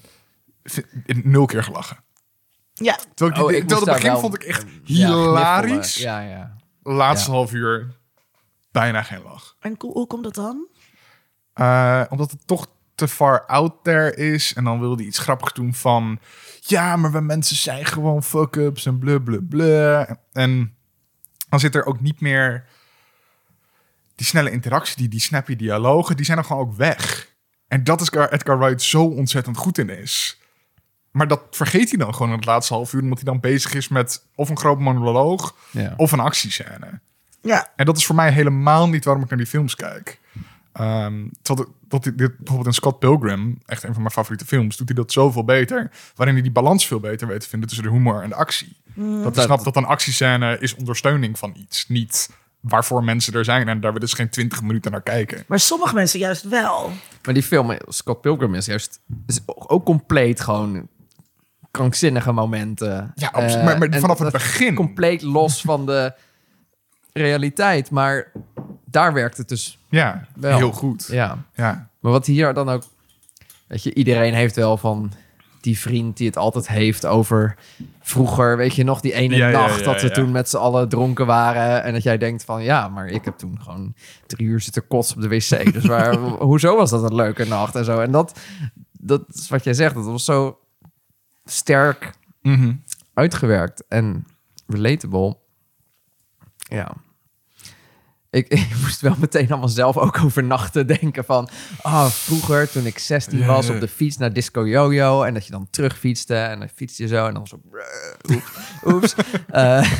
vind- nul keer gelachen. Ja, Terwijl, ik, Oh, ik terwijl het begin wel- vond ik echt Ja, hilarisch. Ja, ja. Laatste Ja. half uur bijna geen lach. en hoe komt dat dan? Eh, omdat het toch te far out there is. En dan wilde hij iets grappigs doen van... Ja, maar we mensen zijn gewoon fuck-ups en blub, blub, blub. En dan zit er ook niet meer... Die snelle interactie, die, die snappy dialogen, die zijn dan gewoon ook weg. En dat is waar Edgar Wright zo ontzettend goed in is. Maar dat vergeet hij dan gewoon in het laatste half uur... omdat hij dan bezig is met of een groot monoloog... ja. of een actiescène. Ja, En dat is voor mij helemaal niet waarom ik naar die films kijk. Ehm dat dit, dit bijvoorbeeld in Scott Pilgrim, echt een van mijn favoriete films, doet hij dat zoveel beter. Waarin hij die balans veel beter weet te vinden tussen de humor en de actie. Dat Dat- hij snapt dat een actiescène is ondersteuning van iets. Niet waarvoor mensen er zijn en daar we dus geen 20 minuten naar kijken. maar sommige mensen juist wel. Maar die film, Scott Pilgrim, is juist is ook compleet gewoon krankzinnige momenten. Ja, absoluut. Eh, maar, maar en vanaf het begin. Compleet los van de realiteit. Maar daar werkt het dus, Ja, Wel. heel goed. ja. Ja. Maar wat hier dan ook... Weet je, iedereen heeft wel van die vriend die het altijd heeft over vroeger. Weet je nog, die ene Ja, nacht ja, dat we toen met z'n allen dronken waren. En dat jij denkt van, ja, maar ik heb toen gewoon drie uur zitten kotsen op de wc. Dus waar, hoezo was dat een leuke nacht en zo? En dat, dat is wat jij zegt. Dat was zo sterk Mhm. uitgewerkt en relatable. Ja. Ik, ik moest wel meteen allemaal zelf ook over nachten denken van... Ah, vroeger toen ik 16 Ja, was op de fiets naar Disco Yo-Yo... en dat je dan terugfietste en dan fietste je zo en dan zo... Oeps. oeps. Eh,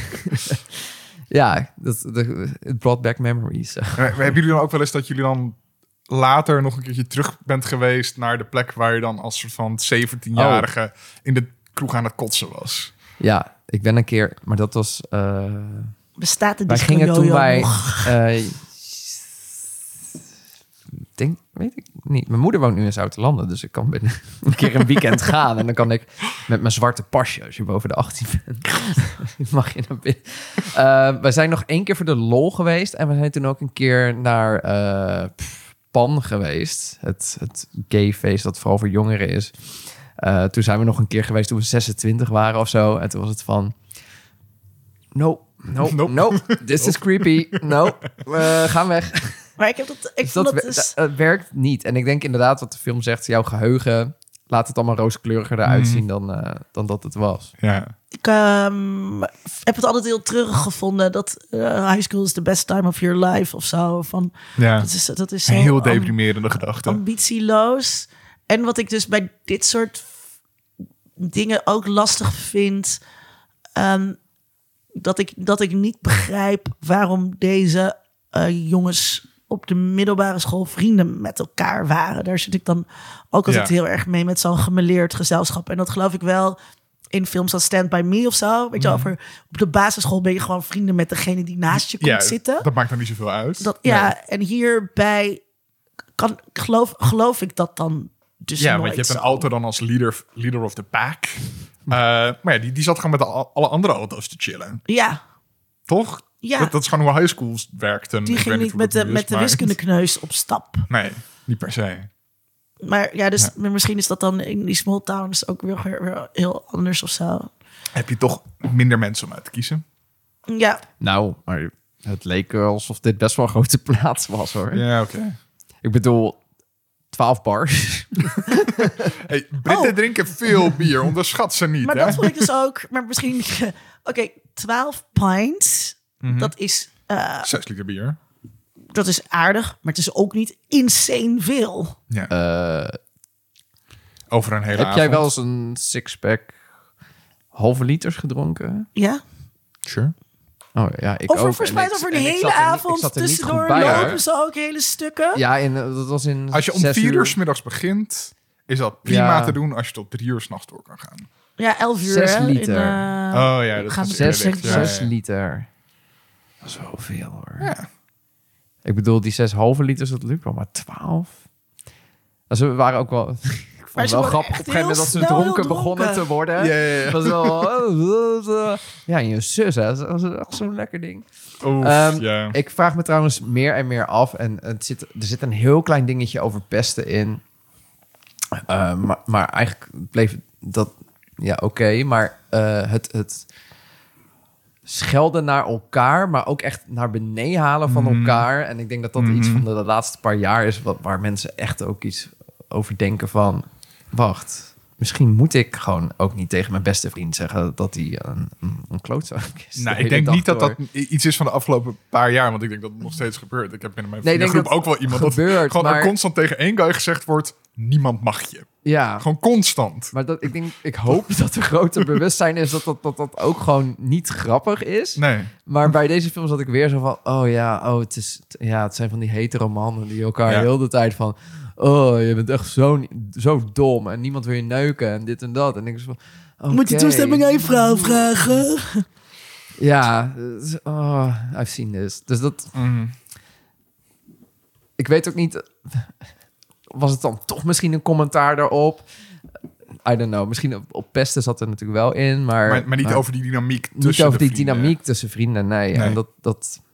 ja, dat, dat, it brought back memories. Maar Hebben jullie dan ook wel eens dat jullie dan later nog een keertje terug bent geweest naar de plek waar je dan als soort van 17-jarige in de kroeg aan het kotsen was? Ja, ik ben een keer... Maar dat was... eh, Bestaat de disco gingen toen bij... eh, denk, weet ik niet. Mijn moeder woont nu in Zoutelanden, dus ik kan binnen een keer een weekend gaan. En dan kan ik met mijn zwarte pasje, als je boven de 18 bent, mag je naar binnen. Uh, we zijn nog één keer voor de lol geweest. En we zijn toen ook een keer naar eh, Pan geweest. Het, het gayfeest dat vooral voor jongeren is. Uh, toen zijn we nog een keer geweest toen we 26 waren of zo. En toen was het van... No, no, Nope. no, this is creepy. No, we gaan weg. Maar ik heb dat... Ik Dus vond dat, dat dus... dat- het werkt niet. En ik denk inderdaad wat de film zegt, jouw geheugen laat het allemaal rooskleuriger eruit Mhm. zien dan, eh, dan dat het was. Ja. Ik ehm, heb het altijd heel treurig gevonden dat eh, high school is the best time of your life of zo. Van, ja. dat is, dat is zo Een heel deprimerende gedachte. ambitieloos. En wat ik dus bij dit soort dingen ook lastig vind, ehm, dat, ik, dat ik niet begrijp waarom deze eh, jongens op de middelbare school vrienden met elkaar waren. Daar zit ik dan ook altijd Ja. heel erg mee met zo'n gemeleerd gezelschap. En dat geloof ik wel in films als Stand By Me of zo. Weet je, Mhm. over op de basisschool ben je gewoon vrienden met degene die naast je komt ja, zitten. dat maakt dan niet zoveel uit. Dat, ja, en hierbij kan, geloof, geloof ik dat dan dus ja, want je hebt een auto dan als leader, leader of the pack. Eh, maar ja, die, die zat gewoon met de, alle andere auto's te chillen. Ja, Toch? ja. Dat, dat is gewoon hoe high schools werkten. die ging niet met de, met de wiskundekneus op stap. Nee, niet per se. Maar ja, dus misschien is dat dan in die small towns ook weer, weer, weer heel anders of zo. Heb je toch minder mensen om uit te kiezen? Ja, Nou, maar het leek alsof dit best wel een grote plaats was hoor. Ja, oké. Ik bedoel, 12 bars. Hey, Britten Oh. drinken veel bier, onderschat ze niet. maar hè? dat vond ik dus ook. Maar misschien, oké, 12 pints, Mhm. dat, is, eh, Zes liter bier. dat is aardig, maar het is ook niet insane veel. Ja. Eh, Over een hele heb avond. jij wel eens een sixpack halve liters gedronken? Ja, Sure. Oh ja, ik over ook. volgens En mij over en de ik hele avond niet tussendoor lopen ze ook hele stukken. Ja, in, eh, dat was in Als je om zes vier uur 's middags begint, is dat prima Ja. te doen als je tot drie uur s'nachts door kan gaan. Ja, 11 uur. Zes hè, liter. In, eh, oh ja, dat gaan gaat Zes. Ja, zes liter. Dat is wel veel hoor. Ja. Ik bedoel, die zes halve liters, dat lukt wel, maar twaalf? Also, we waren ook wel... Vond het wel grappig op een gegeven moment dat ze dronken begonnen te worden. Ja, ja, ja. Dat was wel... Ja, en je zus, hè. Dat was echt zo'n lekker ding. Oef, Ehm, ja. Ik vraag me trouwens meer en meer af. En het zit, er zit een heel klein dingetje over pesten in. Eh, maar, maar eigenlijk bleef dat ja oké. maar eh, het, het schelden naar elkaar, maar ook echt naar beneden halen van Mhm. elkaar. En ik denk dat dat iets Mhm. van de, de laatste paar jaar is wat, waar mensen echt ook iets over denken van... Wacht, misschien moet ik gewoon ook niet tegen mijn beste vriend zeggen dat hij een, een, een klootzak is. de Nou, ik denk niet dat door. dat iets is van de afgelopen paar jaar, want ik denk dat het nog steeds gebeurt. Ik heb binnen mijn Nee, dat ook wel iemand dat gebeurt, gewoon er maar- constant tegen één guy gezegd wordt, niemand mag je. Ja, Gewoon constant. Maar dat, ik, denk, ik hoop dat er groter bewustzijn is dat dat, dat dat ook gewoon niet grappig is. Nee. Maar bij deze film zat ik weer zo van... Oh ja, oh, het, is, ja, het zijn van die hetero mannen die elkaar Ja. heel de tijd van... Oh, je bent echt zo, zo dom en niemand wil je neuken en dit en dat. En ik was van... Moet je toestemming aan je vrouw vragen? Ja, is- oh, I've seen this. Dus dat... Mhm. Ik weet ook niet... Was het dan toch misschien een commentaar daarop? I don't know. Misschien op, op pesten zat er natuurlijk wel in, maar... Maar, maar niet over die dynamiek tussen niet over die vrienden. dynamiek tussen vrienden, nee. Nee. En dat... dat eh,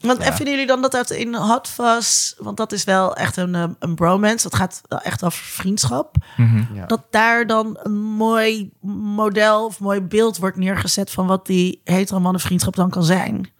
Want ja. en vinden jullie dan dat uit in Hot Fuzz, want dat is wel echt een, eh, een bromance, dat gaat wel echt over vriendschap, Mhm. ja. dat daar dan een mooi model of mooi beeld wordt neergezet van wat die hetero vriendschap dan kan zijn.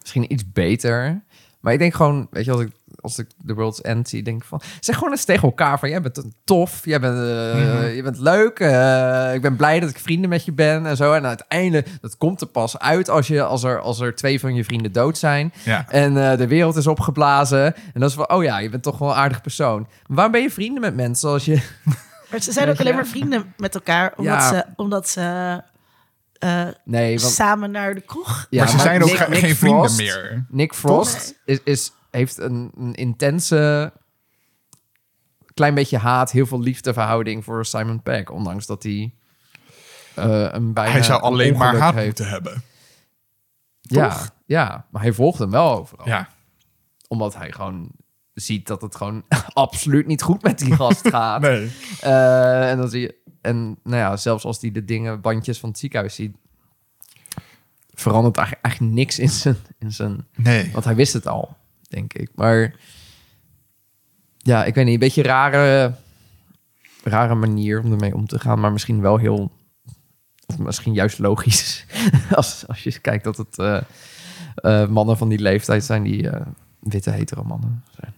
Misschien iets beter. Maar ik denk gewoon, weet je, als ik, als ik The World's End zie, denk ik van... Zeg gewoon eens tegen elkaar van, jij bent een tof, jij bent, eh, Mhm. je bent leuk. eh, ik ben blij dat ik vrienden met je ben en zo. En uiteindelijk, dat komt er pas uit als, je, als, er, als er twee van je vrienden dood zijn. Ja. En eh, de wereld is opgeblazen. En dat is van, oh ja, je bent toch wel een aardig persoon. Maar waarom ben je vrienden met mensen als je... Maar ze zijn ook alleen maar vrienden met elkaar, omdat Ja. ze, omdat ze eh, Nee, want... samen naar de kroeg. Ja, maar ze zijn ook Nick- ge- Nick geen vrienden Frost- meer. Nick Frost is, is, heeft een, een intense, klein beetje haat, heel veel liefdeverhouding voor Simon Pegg. Ondanks dat hij eh, een bijna Hij zou een alleen maar haat heeft. moeten hebben. Ja, toch? ja, maar hij volgt hem wel overal. Ja. Omdat hij gewoon ziet dat het gewoon absoluut niet goed met die gast gaat. Nee. Eh, en dan zie je... En nou ja, zelfs als hij de dingen, bandjes van het ziekenhuis ziet... verandert eigenlijk, eigenlijk niks in zijn, in zijn... Nee. Want hij wist het al, denk ik. Maar ja, ik weet niet, een beetje rare, rare manier om ermee om te gaan. Maar misschien wel heel... Of misschien juist logisch. als, als je kijkt dat het eh, eh, mannen van die leeftijd zijn die eh, witte hetero mannen zijn.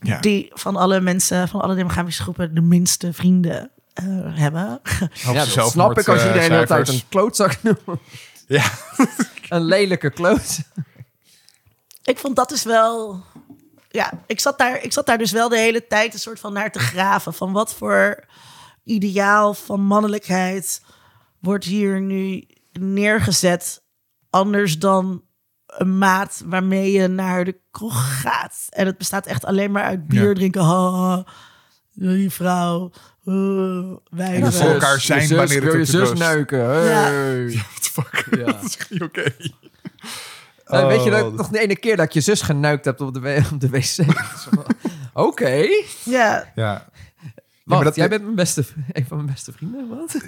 Ja. Die van alle mensen, van alle demografische groepen, de minste vrienden eh, hebben. Ja, dat snap ik als iedereen de hele tijd een klootzak noemt. Ja. Een lelijke kloot. Ik vond dat dus wel. Ja, ik zat, daar, ik zat daar dus wel de hele tijd een soort van naar te graven. Van wat voor ideaal van mannelijkheid wordt hier nu neergezet. Anders dan een maat waarmee je naar de kroeg gaat. En het bestaat echt alleen maar uit bier Ja. drinken. Die vrouw. Uh, wij En voor elkaar zijn je zus, wanneer het je zus neuken. Hey. What the fuck? Ja. dat is niet oké. Weet je Oh. dat nog de ene keer dat je zus geneukt hebt op de, op de wc? Oké. Ja, Ja. Wat? dat- Jij bent mijn beste, een van mijn beste vrienden? Wat?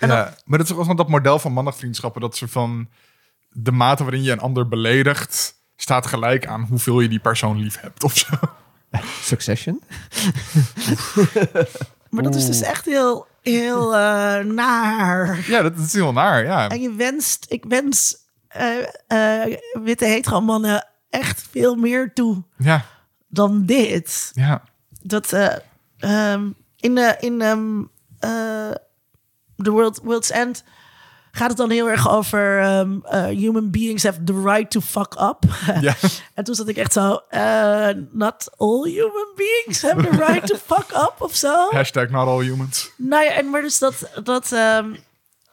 ja. Maar dat is ook wel dat model van mannenvriendschappen. Dat ze van de mate waarin je een ander beledigt... staat gelijk aan hoeveel je die persoon lief hebt of zo. Succession? maar dat is dus echt heel, heel eh, naar. Ja, dat is heel naar, ja. En je wenst, ik wens eh, eh, witte hetero mannen echt veel meer toe Ja, dan dit. ja. Dat eh, ehm, in de in eh, The World, World's End gaat het dan heel erg over ehm, eh, human beings have the right to fuck up. ja. en toen zat ik echt zo, not all human beings have the right to fuck up of zo. Hashtag not all humans. Nou ja, en maar dus dat, dat,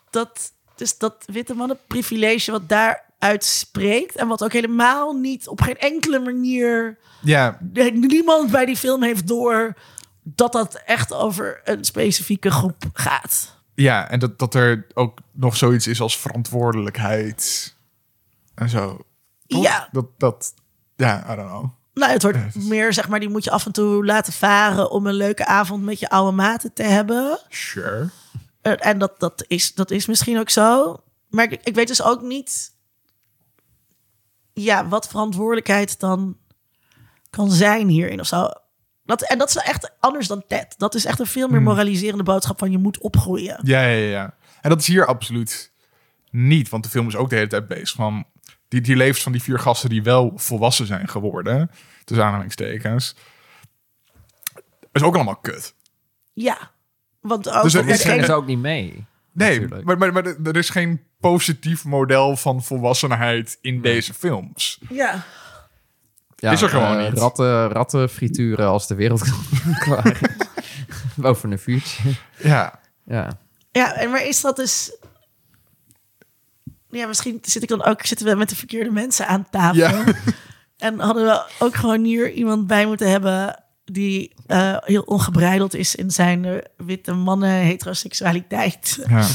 dat, dus dat witte mannen privilege wat daaruit spreekt en wat ook helemaal niet op geen enkele manier Ja, niemand bij die film heeft door dat dat echt over een specifieke groep gaat. ja. en dat, dat er ook nog zoiets is als verantwoordelijkheid. En zo. Toch? Ja. Dat, dat, ja, I don't know. Nou, het wordt Ja, het is- meer, zeg maar, die moet je af en toe laten varen om een leuke avond met je oude maten te hebben. Sure. Eh, En dat, dat, is, dat is misschien ook zo. Maar ik, ik weet dus ook niet ja, wat verantwoordelijkheid dan kan zijn hierin of zo. Dat, en dat is echt anders dan Ted. Dat is echt een veel meer moraliserende boodschap van je moet opgroeien. Ja, ja, ja. En dat is hier absoluut niet. Want de film is ook de hele tijd bezig van... Die, die levens van die vier gasten die wel volwassen zijn geworden. Tussen aanhalingstekens. Is ook allemaal kut. Ja, want ook Dus er is geen- ook niet mee. Nee, Natuurlijk. maar, maar, maar er is geen positief model van volwassenheid in deze films. ja. Ja, Is er gewoon eh, niet. Ratten, ratten frituren als de wereld klaar is. Boven een vuurtje. Ja, Ja. ja, en maar is dat dus... Ja, misschien zit ik dan ook, zitten we met de verkeerde mensen aan tafel. Ja. En hadden we ook gewoon hier iemand bij moeten hebben die eh, heel ongebreideld is in zijn eh, witte mannen heteroseksualiteit. ja.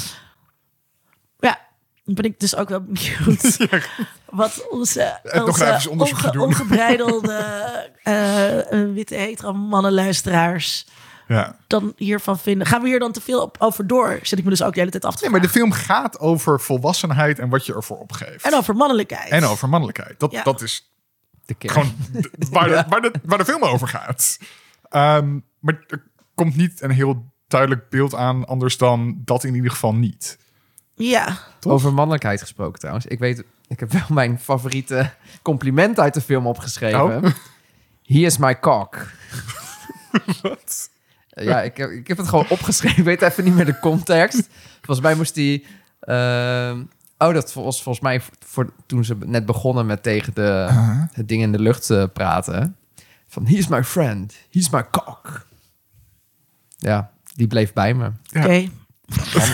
Ja, ben ik dus ook wel benieuwd wat onze, onge- ongebreidelde eh, eh, witte hetero mannenluisteraars ja. dan hiervan vinden. Gaan we hier dan te veel op, over door? Zit ik me dus ook de hele tijd af te Nee, maar de film gaat over volwassenheid en wat je ervoor opgeeft. En over mannelijkheid. En over mannelijkheid. Dat, Ja. dat is De kern. gewoon waar, de, waar, de, waar de film over gaat. Ehm, maar er komt niet een heel duidelijk beeld aan, anders dan dat in ieder geval niet. Ja, Over mannelijkheid gesproken trouwens. Ik weet, ik heb wel mijn favoriete compliment uit de film opgeschreven. Oh. He is my cock. Ja, ik heb, ik heb het gewoon opgeschreven. Ik weet even niet meer de context. Volgens mij moest hij... ehm, oh, dat was volgens mij voor, toen ze net begonnen met tegen de, het ding in de lucht te praten. Van, he is my friend. He is my cock. Ja, die bleef bij me. oké.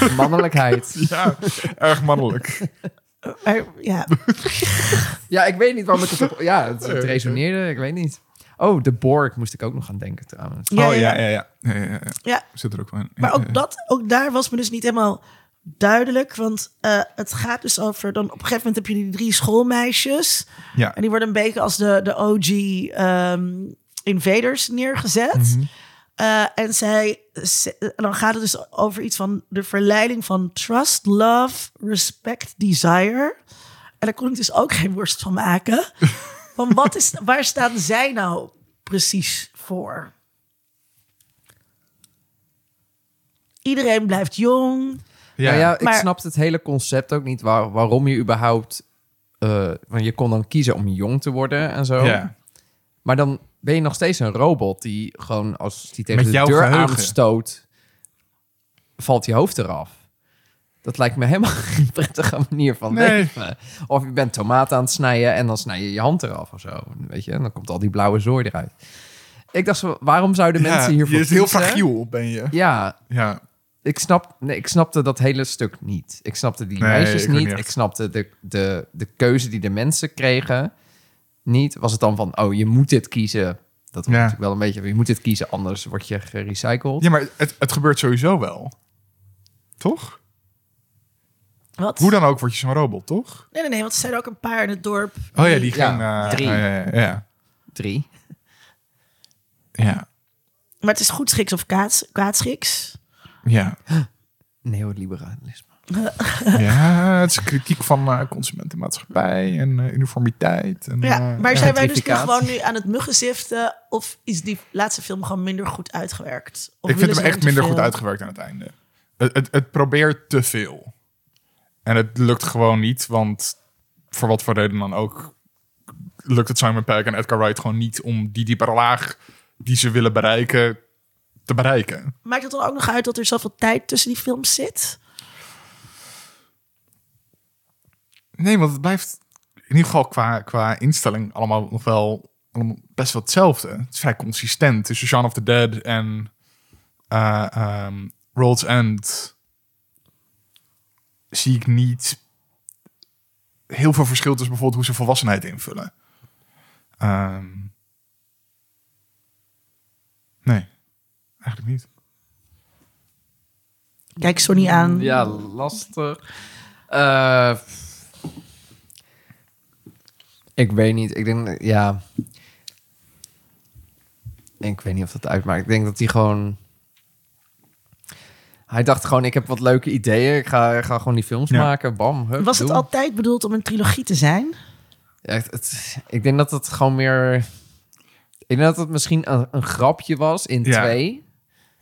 Man- mannelijkheid. Ja, erg mannelijk. Ja, Ja, ik weet niet waarom ik het... Op, ja, het, het Nee, resoneerde. Ik weet niet. Oh, de Borg moest ik ook nog aan denken trouwens. Ja, oh ja. ja, ja, ja. ja, ja, ja. ja. Zit er ook wel in. maar Ja, ja. ook, dat, ook daar was me dus niet helemaal duidelijk. Want eh, het gaat dus over... Dan op een gegeven moment heb je die drie schoolmeisjes. Ja. En die worden een beetje als de, de OG ehm, invaders neergezet. Mhm. Eh, en zij, ze- en dan gaat het dus over iets van de verleiding van trust, love, respect, desire. En daar kon ik dus ook geen worst van maken. van wat is, waar staan zij nou precies voor? Iedereen blijft jong. Ja. Nou ja, ik Maar- snapte het hele concept ook niet. Waar, waarom je überhaupt... eh, want je kon dan kiezen om jong te worden en zo. Ja. Maar dan ben je nog steeds een robot die gewoon als die tegen Met de jouw deur geheugen. aanstoot, valt je hoofd eraf. Dat lijkt me helemaal geen prettige manier van Nee. leven. Of je bent tomaat aan het snijden en dan snij je je hand eraf of zo. Weet je, en dan komt al die blauwe zooi eruit. Ik dacht zo, waarom zouden Ja, mensen hiervoor je is heel fragiel, ben je. Ja, Ja. Ik, snap, nee, ik snapte dat hele stuk niet. Ik snapte die Nee, meisjes ik niet. Ik snapte de, de, de keuze die de mensen kregen niet. Was het dan van, oh, je moet dit kiezen. Dat was Ja. natuurlijk wel een beetje, je moet dit kiezen, anders word je gerecycled. Ja, maar het, het gebeurt sowieso wel. Toch? Wat? Hoe dan ook word je zo'n robot, toch? Nee, nee, nee, want er zijn ook een paar in het dorp. Oh ja, die Ja, geen... eh, drie. ja, ja, ja. Drie. Ja. Maar het is goed schiks of kaats, kwaadschiks. Ja. Neoliberalisme. ja, het is kritiek van eh consumentenmaatschappij en eh, uniformiteit. En, Ja, eh, maar zijn wij dus nu gewoon nu aan het muggenziften? Of is die laatste film gewoon minder goed uitgewerkt? Of ik vind hem echt minder veel? goed uitgewerkt aan het einde. Het, het, het probeert te veel. En het lukt gewoon niet, want voor wat voor reden dan ook... lukt het Simon Pegg en Edgar Wright gewoon niet... om die diepere laag die ze willen bereiken, te bereiken. Maakt het dan ook nog uit dat er zoveel tijd tussen die films zit? Nee, want het blijft in ieder geval qua, qua instelling allemaal nog wel allemaal best wel hetzelfde. Het is vrij consistent tussen Shaun of the Dead en ehm, World's End. Zie ik niet heel veel verschil tussen bijvoorbeeld hoe ze volwassenheid invullen. Ehm, nee, eigenlijk niet. Kijk Sonny aan. Ja, lastig. Eh, ik weet niet. Ik denk, ja. Ik weet niet of dat uitmaakt. Ik denk dat hij gewoon. Hij dacht gewoon, ik heb wat leuke ideeën. Ik ga, ik ga gewoon die films Ja. maken. Bam, hup, Was het doen. altijd bedoeld om een trilogie te zijn? Ja, het, het- ik denk dat het gewoon meer... Ik denk dat het misschien een, een grapje was in Ja. twee.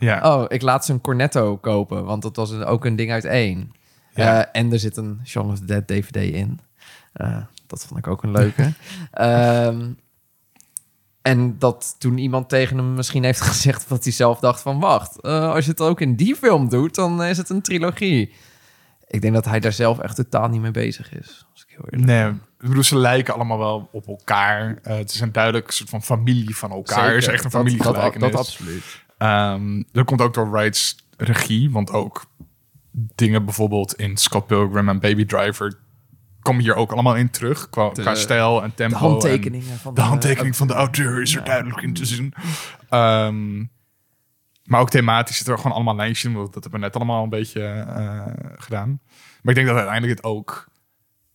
Ja, Oh, ik laat ze een Cornetto kopen, want dat was een, ook een ding uit één. Ja. Eh, en er zit een Shaun of the Dead DVD in. Eh, dat vond ik ook een leuke. Ehm, en dat toen iemand tegen hem misschien heeft gezegd... dat hij zelf dacht van... wacht, eh, als je het ook in die film doet... dan is het een trilogie. Ik denk dat hij daar zelf echt totaal niet mee bezig is. Als ik heel eerlijk Nee, ik bedoel, ze lijken allemaal wel op elkaar. Het is een duidelijk soort van familie van elkaar. Het is Zeker. echt een Dat- familiegelijkenis. Dat, dat, absoluut. Ehm, dat komt ook door Wright's regie, want ook dingen bijvoorbeeld in Scott Pilgrim en Baby Driver komen hier ook allemaal in terug qua, De- qua stijl en tempo. De handtekeningen van En de handtekening van de auteur is er duidelijk in te zien. Ehm, maar ook thematisch zit er gewoon allemaal lijntjes in. want Dat hebben we net allemaal een beetje eh, gedaan. Maar ik denk dat uiteindelijk het ook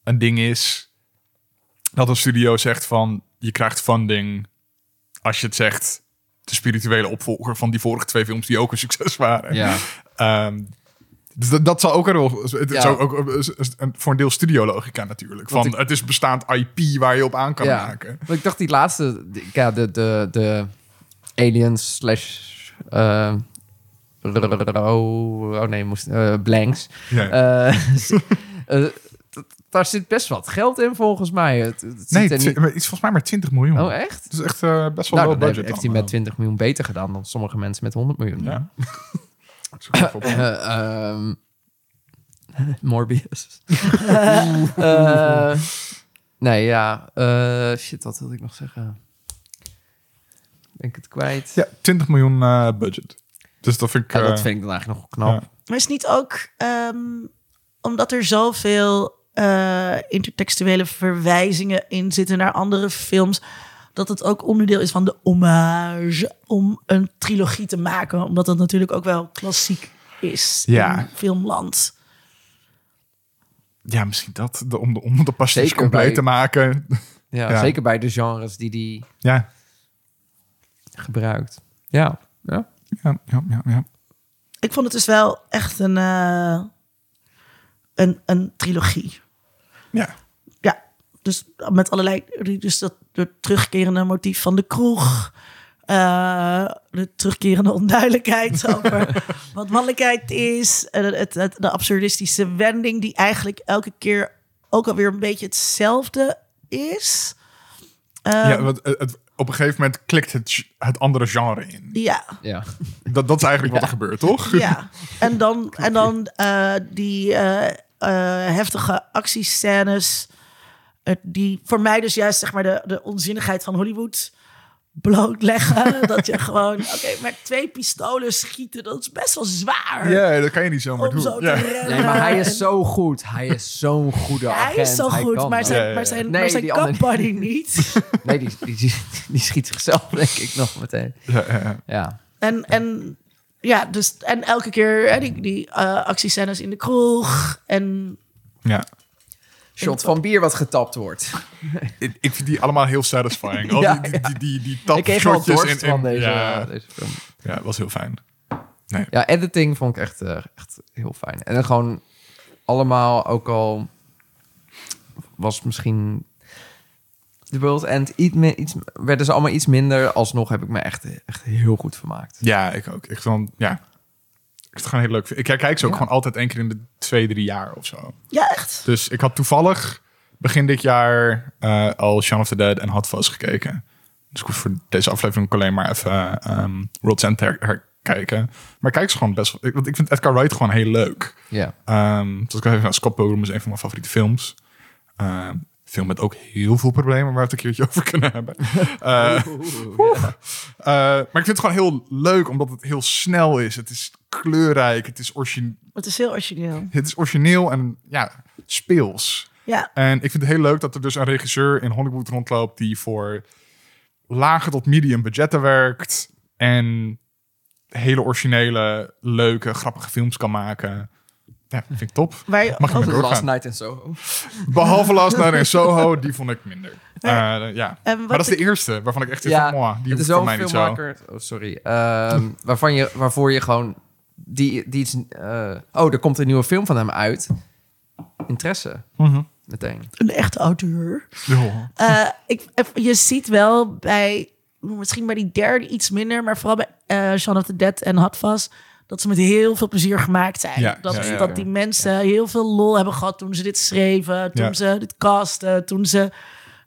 een ding is dat een studio zegt van je krijgt funding als je het zegt de spirituele opvolger van die vorige twee films die ook een succes waren. Ja. Ehm, dus dat, dat zal ook een rol. Het is Ja. ook, ook voor een deel studiologica natuurlijk. Want Van, ik- het is bestaand IP waar je op aan kan ja. maken. Ik dacht die laatste, die- ja, de, de, de aliens slash... eh, oh, oh nee, moest, eh, blanks. Ja. Eh, daar zit best wat geld in volgens mij. Het, het nee, er niet... maar iets volgens mij maar 20 miljoen. Oh, echt? Het is echt eh, best wel Nou, low dan budget. heeft hij allemaal. met 20 miljoen beter gedaan dan sommige mensen met 100 miljoen. Ja. Eh, ehm, Morbius. Eh, nee, ja. eh, shit, wat wilde ik nog zeggen? Ben ik het kwijt? Ja, 20 miljoen eh, budget. Dus dat vind ik... Ja, dat eh, vind ik dan eigenlijk nog knap. ja. Maar is niet ook ehm, omdat er zoveel eh, intertextuele verwijzingen in zitten naar andere films, dat het ook onderdeel is van de hommage om een trilogie te maken, omdat dat natuurlijk ook wel klassiek is Ja. in filmland. Ja, misschien dat. De, om, de, om de pasjes Zeker compleet bij- te maken. Ja, Ja. zeker bij de genres die die Ja, gebruikt. Ja, ja. ja, ja, ja. ja. Ik vond het dus wel echt een, eh, een, een trilogie. Ja. Ja, dus met allerlei... Dus dat de terugkerende motief van de kroeg... eh, de terugkerende onduidelijkheid over wat mannelijkheid is. en Het, het, de absurdistische wending die eigenlijk elke keer ook alweer een beetje hetzelfde is. ja Ehm, want het, het- op een gegeven moment klikt het, het andere genre in. ja, ja. Dat, dat is eigenlijk wat er gebeurt, toch? ja. En dan, en dan eh, die eh, eh, heftige actiescènes... eh, die voor mij dus juist zeg maar de, de onzinnigheid van Hollywood blootleggen. dat je gewoon, oké, met twee pistolen schieten, dat is best wel zwaar. Ja, dat kan je niet zomaar om doen. zo. Nee, maar hij is zo goed. Hij is zo'n goede Ja, agent. hij is zo goed, maar zijn, Ja, ja, ja. maar zijn, Nee, maar zijn die andere- buddy niet. Nee, die, die, die, die schiet zichzelf denk ik nog meteen. Ja, ja, ja. Ja. En, en ja, dus en elke keer hè, die, die eh, actiescènes in de kroeg. En Ja. Shot van bier wat getapt wordt. Ik, ik vind die allemaal heel satisfying. Al Ja, die, ja. die, die, die, die ik kreeg wel tapshotjes dorst in- in- van deze, ja, deze film. ja, het was heel fijn. Ja, editing vond ik echt, eh, echt heel fijn. En dan gewoon allemaal, ook al was misschien The World End iets, me- iets, werden ze allemaal iets minder. Alsnog heb ik me echt, echt heel goed vermaakt. Ja, ik ook. Ik vond, ja. Ik vind het gewoon heel leuk. Ik kijk ze ook Ja. gewoon altijd één keer in de twee, drie jaar of zo. ja, echt. Dus ik had toevallig begin dit jaar eh, al Shaun of the Dead en Hot Fuzz gekeken. Dus ik hoef voor deze aflevering ook alleen maar even ehm World's End her- herkijken. Maar ik kijk ze gewoon best wel... ik- Want ik vind Edgar Wright gewoon heel leuk. Ja. Ehm zoals ik al even, Scott Pilgrim is een van mijn favoriete films. Ehm film met ook heel veel problemen waar we het een keertje over kunnen hebben. Eh, eh, maar ik vind het gewoon heel leuk omdat het heel snel is. Het is kleurrijk, het is, origine- Het is heel origineel. het is origineel en ja, speels. Ja, En ik vind het heel leuk dat er dus een regisseur in Hollywood rondloopt die voor lage tot medium budgetten werkt en hele originele, leuke, grappige films kan maken. Ja, vind ik top. je Mag Last. Night in Soho. Behalve Last Night in Soho, die vond ik minder. Eh, ja. En wat Maar dat is de eerste waarvan ik echt zit Ja, van, "Mwah, die het is hoeft voor mij niet zo. filmmaker. Oh, sorry. Ehm, waarvan je, waarvoor je gewoon die, die iets. eh, oh, er komt een nieuwe film van hem uit. Interesse. Mhm. Meteen. een echte auteur. Ja. Eh, ik, je ziet wel bij, misschien bij die derde iets minder, maar vooral bij eh Shaun of the Dead en Hot Fuzz, dat ze met heel veel plezier gemaakt zijn. Ja, dat ja, ja, dat die mensen heel veel lol hebben gehad toen ze dit schreven, toen Ja. ze dit casten, toen ze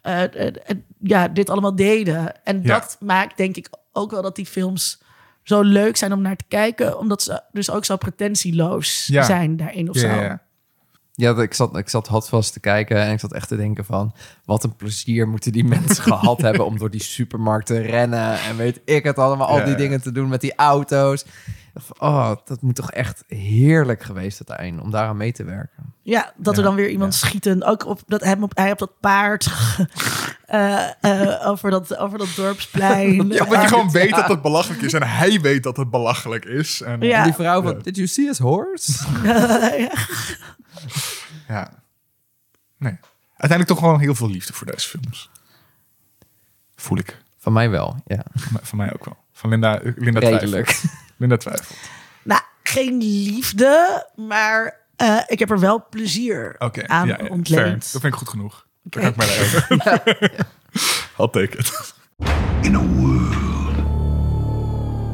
eh, eh, eh, ja, dit allemaal deden. En Ja. dat maakt denk ik ook wel dat die films zo leuk zijn om naar te kijken, omdat ze dus ook zo pretentieloos Ja. zijn daarin of Ja, zo. ja, ja. Ja, ik zat, ik zat hot vast te kijken en ik zat echt te denken van... wat een plezier moeten die mensen gehad hebben... om door die supermarkt te rennen en weet ik het allemaal... al Ja, die ja. dingen te doen met die auto's. Oh, dat moet toch echt heerlijk geweest uiteindelijk... om daaraan mee te werken. Ja, dat er dan weer iemand ja. schieten. Ook op dat hem op, hij op dat paard eh, eh, over, dat, over dat dorpsplein. Ja, omdat je gewoon weet dat het belachelijk is en hij weet dat het belachelijk is. En, Ja. En die vrouw van, Ja. did you see his horse? Ja. Ja. Nee. Uiteindelijk toch gewoon heel veel liefde voor deze films. Voel ik. Van mij wel, ja. Van mij- Van mij ook wel. Van Linda, Linda. Redelijk. Linda twijfelt. Nou, geen liefde, maar eh, ik heb er wel plezier aan ja, ja, fair. ontleend. Dat vind ik goed genoeg. Kan ik mij leven. I'll take it. In a world.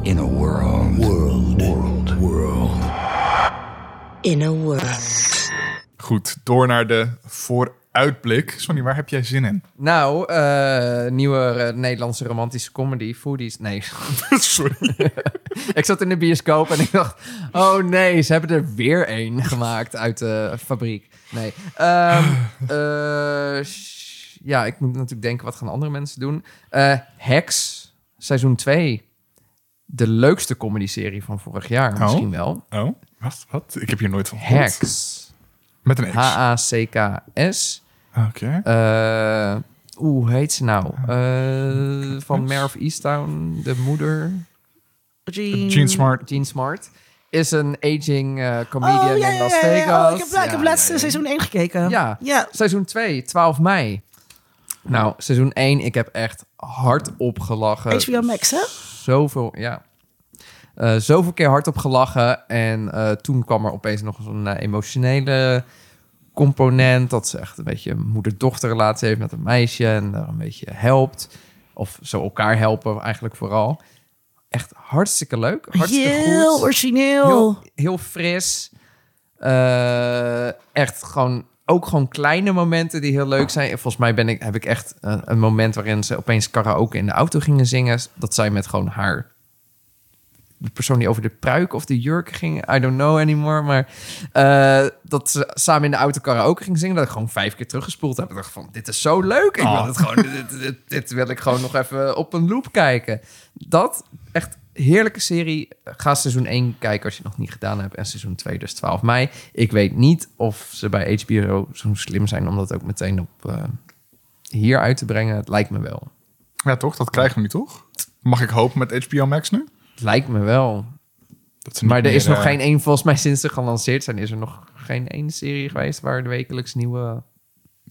In a world. World. World. World. In a world. Goed, door naar de vooruitblik. Sonny, waar heb jij zin in? Nou, eh, nieuwe eh, Nederlandse romantische comedy, Foodies. Nee, Sorry. ik zat in de bioscoop en ik dacht... oh nee, ze hebben er weer één gemaakt uit de fabriek. Nee. Ehm, eh, ja, ik moet natuurlijk denken, wat gaan andere mensen doen? Hex, seizoen 2. De leukste comedy-serie van vorig jaar, misschien wel. Oh, wat? Wat? Ik heb hier nooit van gehoord. Hex. Met een X. H-A-C-K-S. Oké. Eh, Oeh, hoe heet ze nou? Eh, van of Easttown, de moeder. Jean, Gene Smart. Jean Smart. is een aging eh, comedian Oh, ja, in Las ja, ja. Oh, ik heb, ik heb Ja, laatste ja, ja. seizoen 1 gekeken. Ja. ja. Seizoen 2, 12 mei. Nou, seizoen 1, ik heb echt hard opgelachen. HBO Max, hè? Zoveel, ja. Eh, zoveel keer hard op gelachen. En eh, toen kwam er opeens nog zo'n emotionele component. Dat ze echt een beetje een moeder-dochterrelatie heeft met een meisje. En daar een beetje helpt. Of zo elkaar helpen eigenlijk vooral. Echt hartstikke leuk. Hartstikke Heel goed. origineel. Heel, heel fris. Eh, echt gewoon, ook gewoon kleine momenten die heel leuk zijn. En Volgens mij ben ik, heb ik echt een, een moment waarin ze opeens karaoke in de auto gingen zingen. Dat zij met gewoon haar... De persoon die over de pruik of de jurk ging, I don't know anymore. Maar eh, dat ze samen in de auto karaoke ging zingen. Dat ik gewoon vijf keer teruggespoeld heb. Ik dacht van, dit is zo leuk. Ik wil Oh. het gewoon, dit, dit, dit wil ik gewoon nog even op een loop kijken. Dat, echt heerlijke serie. Ga seizoen 1 kijken als je het nog niet gedaan hebt. En seizoen 2 dus 12 mei. Ik weet niet of ze bij HBO zo slim zijn om dat ook meteen op eh, hier uit te brengen. Het lijkt me wel. Ja, toch? Dat krijgen we nu toch? Mag ik hopen met HBO Max nu? Lijkt me wel. Dat Maar er meer, is nog eh, geen één, volgens mij sinds ze gelanceerd zijn, is er nog geen één serie geweest waar de wekelijks nieuwe...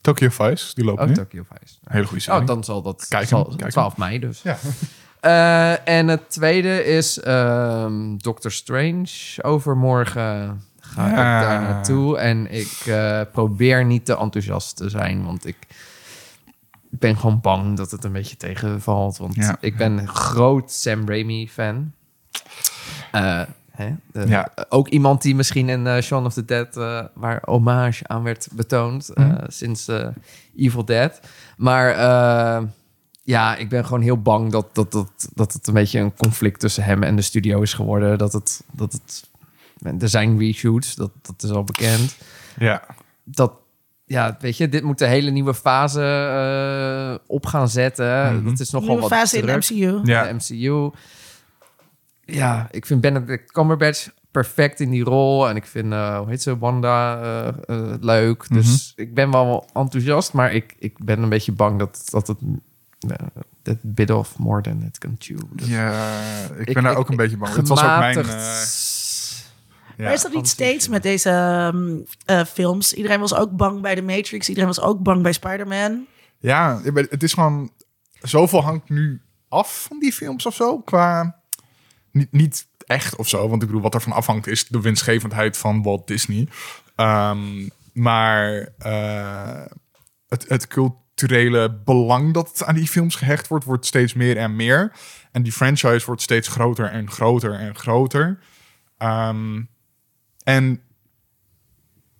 Tokyo Vice, die loopt Oh, nu. Tokyo Vice. Hele goede serie. Oh, dan zal dat Kijk zal, hem, kijk 12 mei dus. Ja. Eh, en het tweede is ehm Doctor Strange. Overmorgen ga Ja. ik daar naartoe. En ik eh, probeer niet te enthousiast te zijn, want ik ben gewoon bang dat het een beetje tegenvalt. Want Ja. ik ben een groot Sam Raimi fan. Eh, hè? De- Ja. Ook iemand die misschien in eh, Shaun of the Dead, eh, waar hommage aan werd betoond Mhm. sinds Evil Dead. Maar ja, ik ben gewoon heel bang dat, dat, dat, dat het een beetje een conflict tussen hem en de studio is geworden. Dat het, dat het, er zijn reshoots, dat, dat is al bekend. ja. Dat, ja, weet je, dit moet de hele nieuwe fase eh, op gaan zetten. Mhm. Dat is nogal Nieuwe wat fase in de druk MCU. Ja. de MCU. Ja, ik vind Benedict Cumberbatch perfect in die rol. En ik vind, eh, hoe heet ze, Wanda eh, eh, leuk. Dus ik ben wel enthousiast, maar ik, ik ben een beetje bang dat, dat het... that bit of more than it can chew. Dus Ja, ik ben daar ook een beetje bang. voor. Het was ook mijn... ja. Maar is dat niet steeds met deze ehm, eh, films? Iedereen was ook bang bij The Matrix. Iedereen was ook bang bij Spider-Man. Ja, het is gewoon... Zoveel hangt nu af van die films of zo. Qua... Niet, niet echt of zo. Want ik bedoel, wat ervan afhangt is de winstgevendheid van Walt Disney. Ehm, maar eh, het, het culturele belang dat aan die films gehecht wordt... wordt steeds meer en meer. En die franchise wordt steeds groter en groter en groter. Ehm, en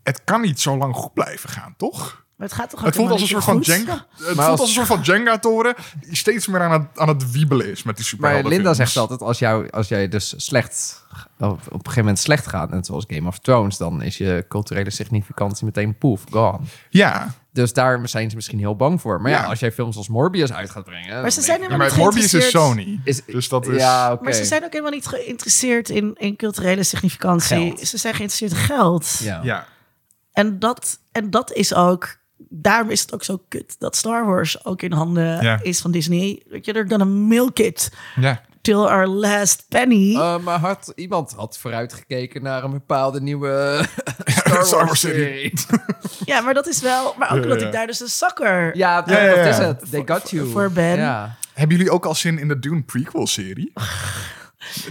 het kan niet zo lang goed blijven gaan, toch? Maar het gaat toch Het voelt als een soort van Jenga. Het Maar voelt als- als een soort van Jenga-toren die steeds meer aan het, aan het wiebelen is met die Maar superhelden. Linda zegt altijd, als, jou, als jij dus slecht, op, op een gegeven moment slecht gaat, net zoals Game of Thrones, dan is je culturele significantie meteen poef, gone. Ja, Dus daar zijn ze misschien heel bang voor. Maar ja, Ja. als jij films als Morbius uit gaat brengen... Maar ze zijn ja, maar niet Morbius is. Sony. Is, Dus dat is... Ja, oké. Maar ze zijn ook helemaal niet geïnteresseerd in, in culturele significantie. Geld. Ze zijn geïnteresseerd in geld. Ja. Ja, En, dat, en dat is ook... Daarom is het ook zo kut dat Star Wars ook in handen Ja. is van Disney. Weet je, they're gonna milk it ja. till our last penny. Eh, maar had, iemand had vooruitgekeken naar een bepaalde nieuwe Star Wars, Star Wars serie. ja, maar dat is wel... Maar ook Ja, ja. ik daar dus een zakker Ja, dat, Ja, ja, ja. dat is het. They got you. voor ben. Ja. Hebben jullie ook al zin in de Dune prequel-serie?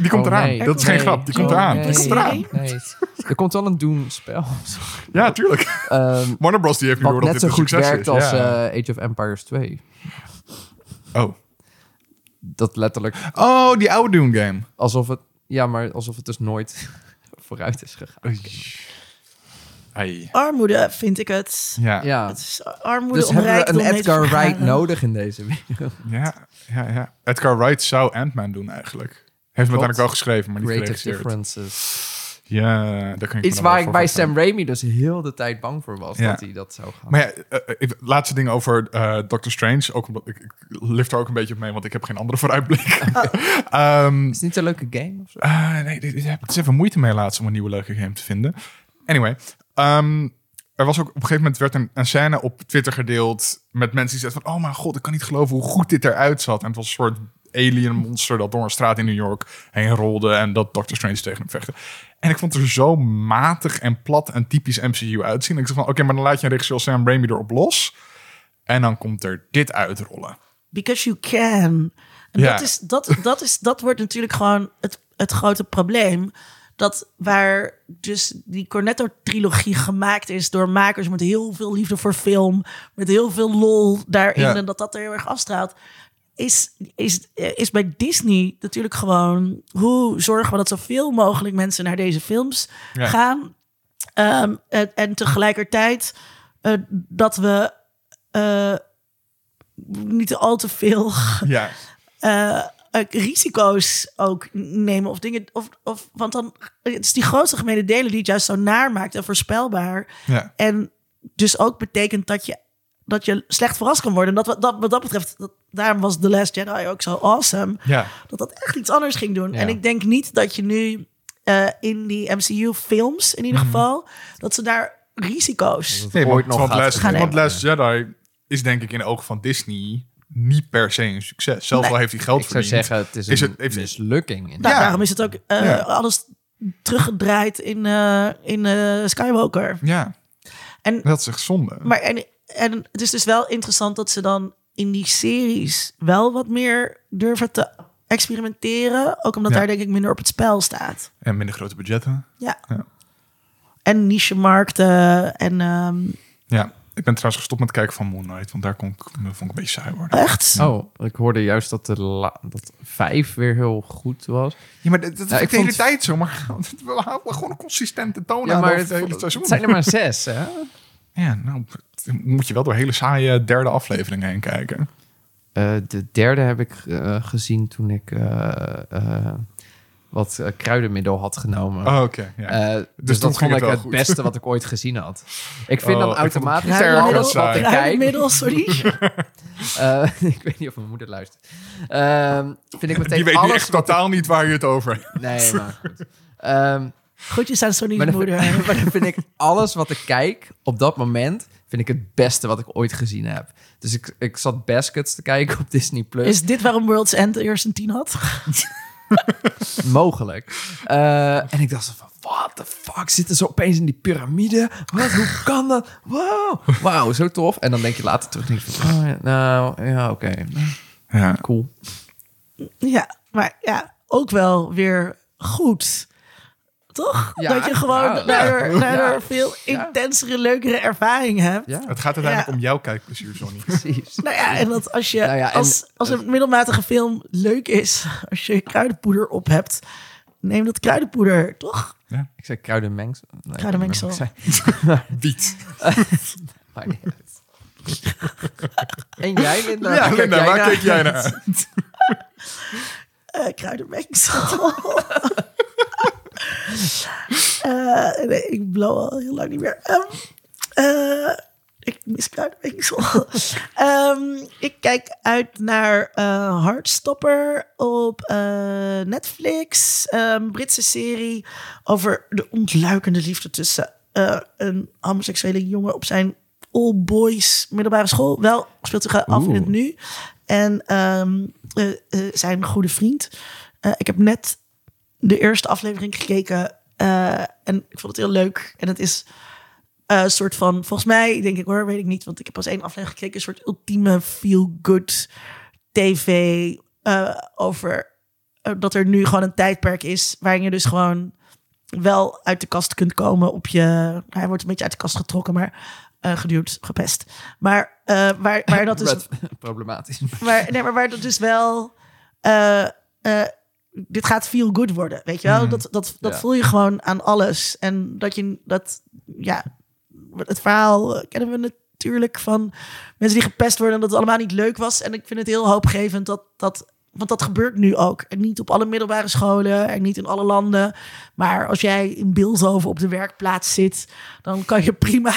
Die komt Oh, eraan. nee. Dat is geen Nee. grap. Die komt Oh, eraan. nee. Die komt eraan. Nee. Nee. Er komt wel een Doom-spel. Ja, tuurlijk. Ehm, Warner Bros. die heeft nu door dat net dit zo goed werkt is. als ja. eh, Age of Empires 2. oh. Dat letterlijk oh, die oude Dune game. alsof het... Ja, maar alsof het dus nooit vooruit is gegaan. Ai. Armoede vind ik het. Ja. Ja. Het is armoede Dus hebben we een Edgar Wright nodig in deze wereld. Ja, ja, ja. Edgar Wright zou Ant-Man doen eigenlijk. Heeft hem uiteindelijk wel geschreven, maar niet Creative differences. Ja, daar kan ik me Iets waar ik bij. Sam Raimi dus heel de tijd bang voor was. Ja. Dat hij dat zou gaan. Maar ja, eh, eh, ik- laatste ding over eh Doctor Strange. Ook omdat ik, ik lift er ook een beetje op mee, want ik heb geen andere vooruitblik. Ehm, Is het niet een leuke game of zo? nee, dit heb ik dus even moeite mee laatst om een nieuwe leuke game te vinden. Anyway, ehm, er was ook op een gegeven moment werd een, een scène op Twitter gedeeld met mensen die zeiden van, oh mijn god, ik kan niet geloven hoe goed dit eruit zat. En het was een soort alien monster dat door een straat in New York heen rolde en dat Doctor Strange tegen hem vechtte. En ik vond het er zo matig en plat en typisch MCU uitzien. Ik dacht van, oké, maar dan laat je een regisseur Sam Raimi erop los. En dan komt er dit uitrollen. Because you can. En Ja. dat, is, dat, dat, is, dat wordt natuurlijk gewoon het, het grote probleem. Dat waar dus die Cornetto-trilogie gemaakt is door makers met heel veel liefde voor film, met heel veel lol daarin Ja. en dat dat er heel erg afstraalt, is, is, is bij Disney natuurlijk gewoon hoe zorgen we dat zoveel mogelijk mensen naar deze films Ja. gaan. Ehm, en, en tegelijkertijd eh, dat we eh, niet al te veel Ja, eh, risico's ook nemen of dingen. Of, of, want dan het is die grootste gemene delen die het juist zo naar maakt en voorspelbaar. ja. En dus ook betekent dat je, dat je slecht verrast kan worden. En dat, wat- dat, wat dat betreft, dat, daarom was The Last Jedi ook zo awesome. ja. Dat dat echt iets anders ging doen. Ja. En ik denk niet dat je nu eh, in die MCU-films in ieder geval, dat ze daar risico's. Nee, ooit want, nog want, Last, want Last Jedi is denk ik in de ogen van Disney niet per se een succes. Zelfs Nee. al heeft hij geld Ik zou verdiend. zeggen, het is een het- mislukking. In Nou, Ja. Daarom is het ook eh, Ja. alles teruggedraaid in, eh, in eh, Skywalker. Ja, En dat is echt zonde. Maar en, en het is dus wel interessant dat ze dan in die series wel wat meer durven te experimenteren. Ook omdat Ja. daar denk ik minder op het spel staat. En minder grote budgetten. Ja. Ja. En niche-markten en ehm, Ja, ik ben trouwens gestopt met het kijken van Moon Knight, want daar kon ik, vond ik een beetje saai worden. echt. Oh, ik hoorde juist dat de la- dat vijf weer heel goed was. Ja, maar dat, dat Ja, is ik de hele vond- tijd zo. Maar we houden gewoon een consistente toon Ja, aan maar over het, het hele het seizoen. zijn er maar zes, hè? Ja, nou, dan moet je wel door hele saaie derde afleveringen heen kijken. Eh, de derde heb ik eh, gezien toen ik eh, eh, wat kruidenmiddel had genomen. Oh, oké. ja. Eh, dus, Dus dat vond het ik het beste wat ik ooit gezien had. Ik vind Oh, dan ik vond het automatisch kruidenmiddel alles wat saai. ik. Kruidenmiddel, sorry. Eh, ik weet niet of mijn moeder luistert. Ehm, vind ik meteen Die weet nu alles echt wat totaal niet waar je het over hebt. ik- Nee, maar goed. Ehm, Groetjes aan Sonny's maar, dan, moeder. maar dan vind ik alles wat ik kijk op dat moment... vind ik het beste wat ik ooit gezien heb. Dus ik, ik zat Baskets te kijken op Disney+. Plus. Is dit waarom World's End eerst een tien had? mogelijk. Eh, en ik dacht zo van, what the fuck, zitten ze opeens in die piramide? Wat, hoe kan dat? Wow, wauw, zo tof. En dan denk je later terug, denk je van, oh, ja, nou, ja, oké, Ja. cool. Ja, maar ja, ook wel weer goed. Toch? Ja, dat je gewoon ja, daardoor, ja. daardoor Ja. veel Ja. intensere, leukere ervaring hebt. Ja, Het gaat uiteindelijk Ja. om jouw kijkplezier, Sonny. precies. Nou ja, en dat als je Nou ja, en- als, als een middelmatige film leuk is, als je kruidenpoeder op hebt, neem dat kruidenpoeder, toch? Ik zei kruidenmengsel. Nee, Kruidenmengsel. ik zei- Wiet. maakt niet. En jij, Linda? Ja, Waar kijk Linda, jij waar naar? kijk jij naar uit? Eh kruidenmengsel. Eh, nee, ik blow al heel lang niet meer. Ehm, eh, ik mis kruidenmengsel. Ehm, ik kijk uit naar eh Heartstopper op Netflix. Een Britse serie over de ontluikende liefde tussen een homoseksuele jongen op zijn all boys middelbare school. Wel speelt zich af in het nu. En ehm, zijn goede vriend. Ik heb net de eerste aflevering gekeken. eh, en ik vond het heel leuk. En het is eh, een soort van, volgens mij, denk ik hoor, weet ik niet. Want ik heb pas één aflevering gekeken. Een soort ultieme feel-good tv eh, over dat er nu gewoon een tijdperk is waarin je dus gewoon wel uit de kast kunt komen op je. Hij wordt een beetje uit de kast getrokken, maar geduwd, gepest. Maar waar, waar dat dus Red- problematisch. maar, nee, maar waar dat dus wel. Dit gaat feel good worden, weet je wel? Dat, dat, dat Ja. voel je gewoon aan alles. En dat je dat, ja, het verhaal eh, kennen we natuurlijk van mensen die gepest worden en dat het allemaal niet leuk was. En ik vind het heel hoopgevend dat dat. Want dat gebeurt nu ook. En niet op alle middelbare scholen en niet in alle landen. Maar als jij in Beeldhoven op de werkplaats zit, dan kan je prima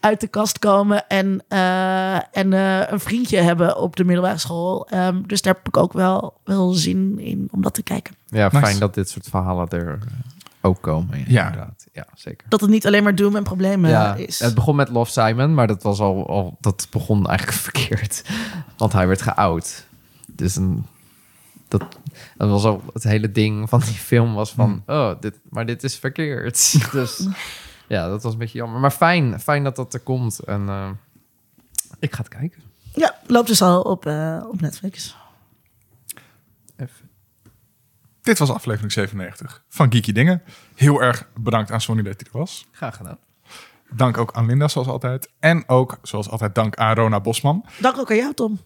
uit de kast komen en, eh, en eh, een vriendje hebben op de middelbare school. Ehm, dus daar heb ik ook wel, wel zin in om dat te kijken. Ja, Nice. fijn dat dit soort verhalen er eh, ook komen. Ja, Ja. inderdaad. Ja, zeker. Dat het niet alleen maar doom en problemen ja, is. het begon met Love Simon, maar dat was al, al dat begon eigenlijk verkeerd. Want hij werd geout. Dus een dat, dat was al het hele ding van die film was van, oh, dit, maar dit is verkeerd. dus ja, dat was een beetje jammer. Maar fijn, fijn dat dat er komt. En eh, ik ga het kijken. Ja, loopt dus al op, eh, op Netflix. Even. Dit was aflevering 97 van Geeky Dingen. Heel erg bedankt aan Sonny dat hij er was. Graag gedaan. Dank ook aan Linda, zoals altijd. En ook, zoals altijd, dank aan Rona Bosman. Dank ook aan jou, Tom.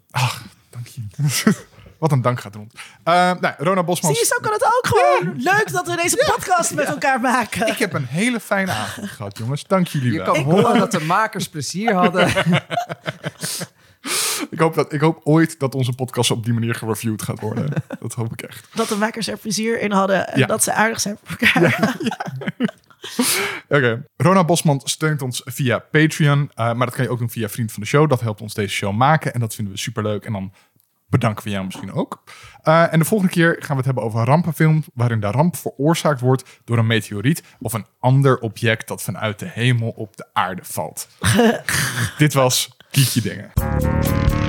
Dank je. Wat een dank gaat rond. Uh, nou, Rona Bosman. Zie je, zo kan het ook gewoon. Leuk dat we deze podcast met elkaar maken. Ik heb een hele fijne avond gehad, jongens. Dank jullie Je wel. kan horen dat de makers plezier hadden. Ik, hoop dat, ik hoop ooit dat onze podcast op die manier gereviewd gaat worden. dat hoop ik echt. Dat de makers er plezier in hadden en Ja. dat ze aardig zijn voor elkaar. Oké. Rona Bosman steunt ons via Patreon. eh, maar dat kan je ook doen via Vriend van de Show. Dat helpt ons deze show maken. En dat vinden we superleuk. En dan bedanken we jou misschien ook. Eh, en de volgende keer gaan we het hebben over een rampenfilm... waarin de ramp veroorzaakt wordt door een meteoriet... of een ander object dat vanuit de hemel op de aarde valt. Dit was Kiekje Dingen.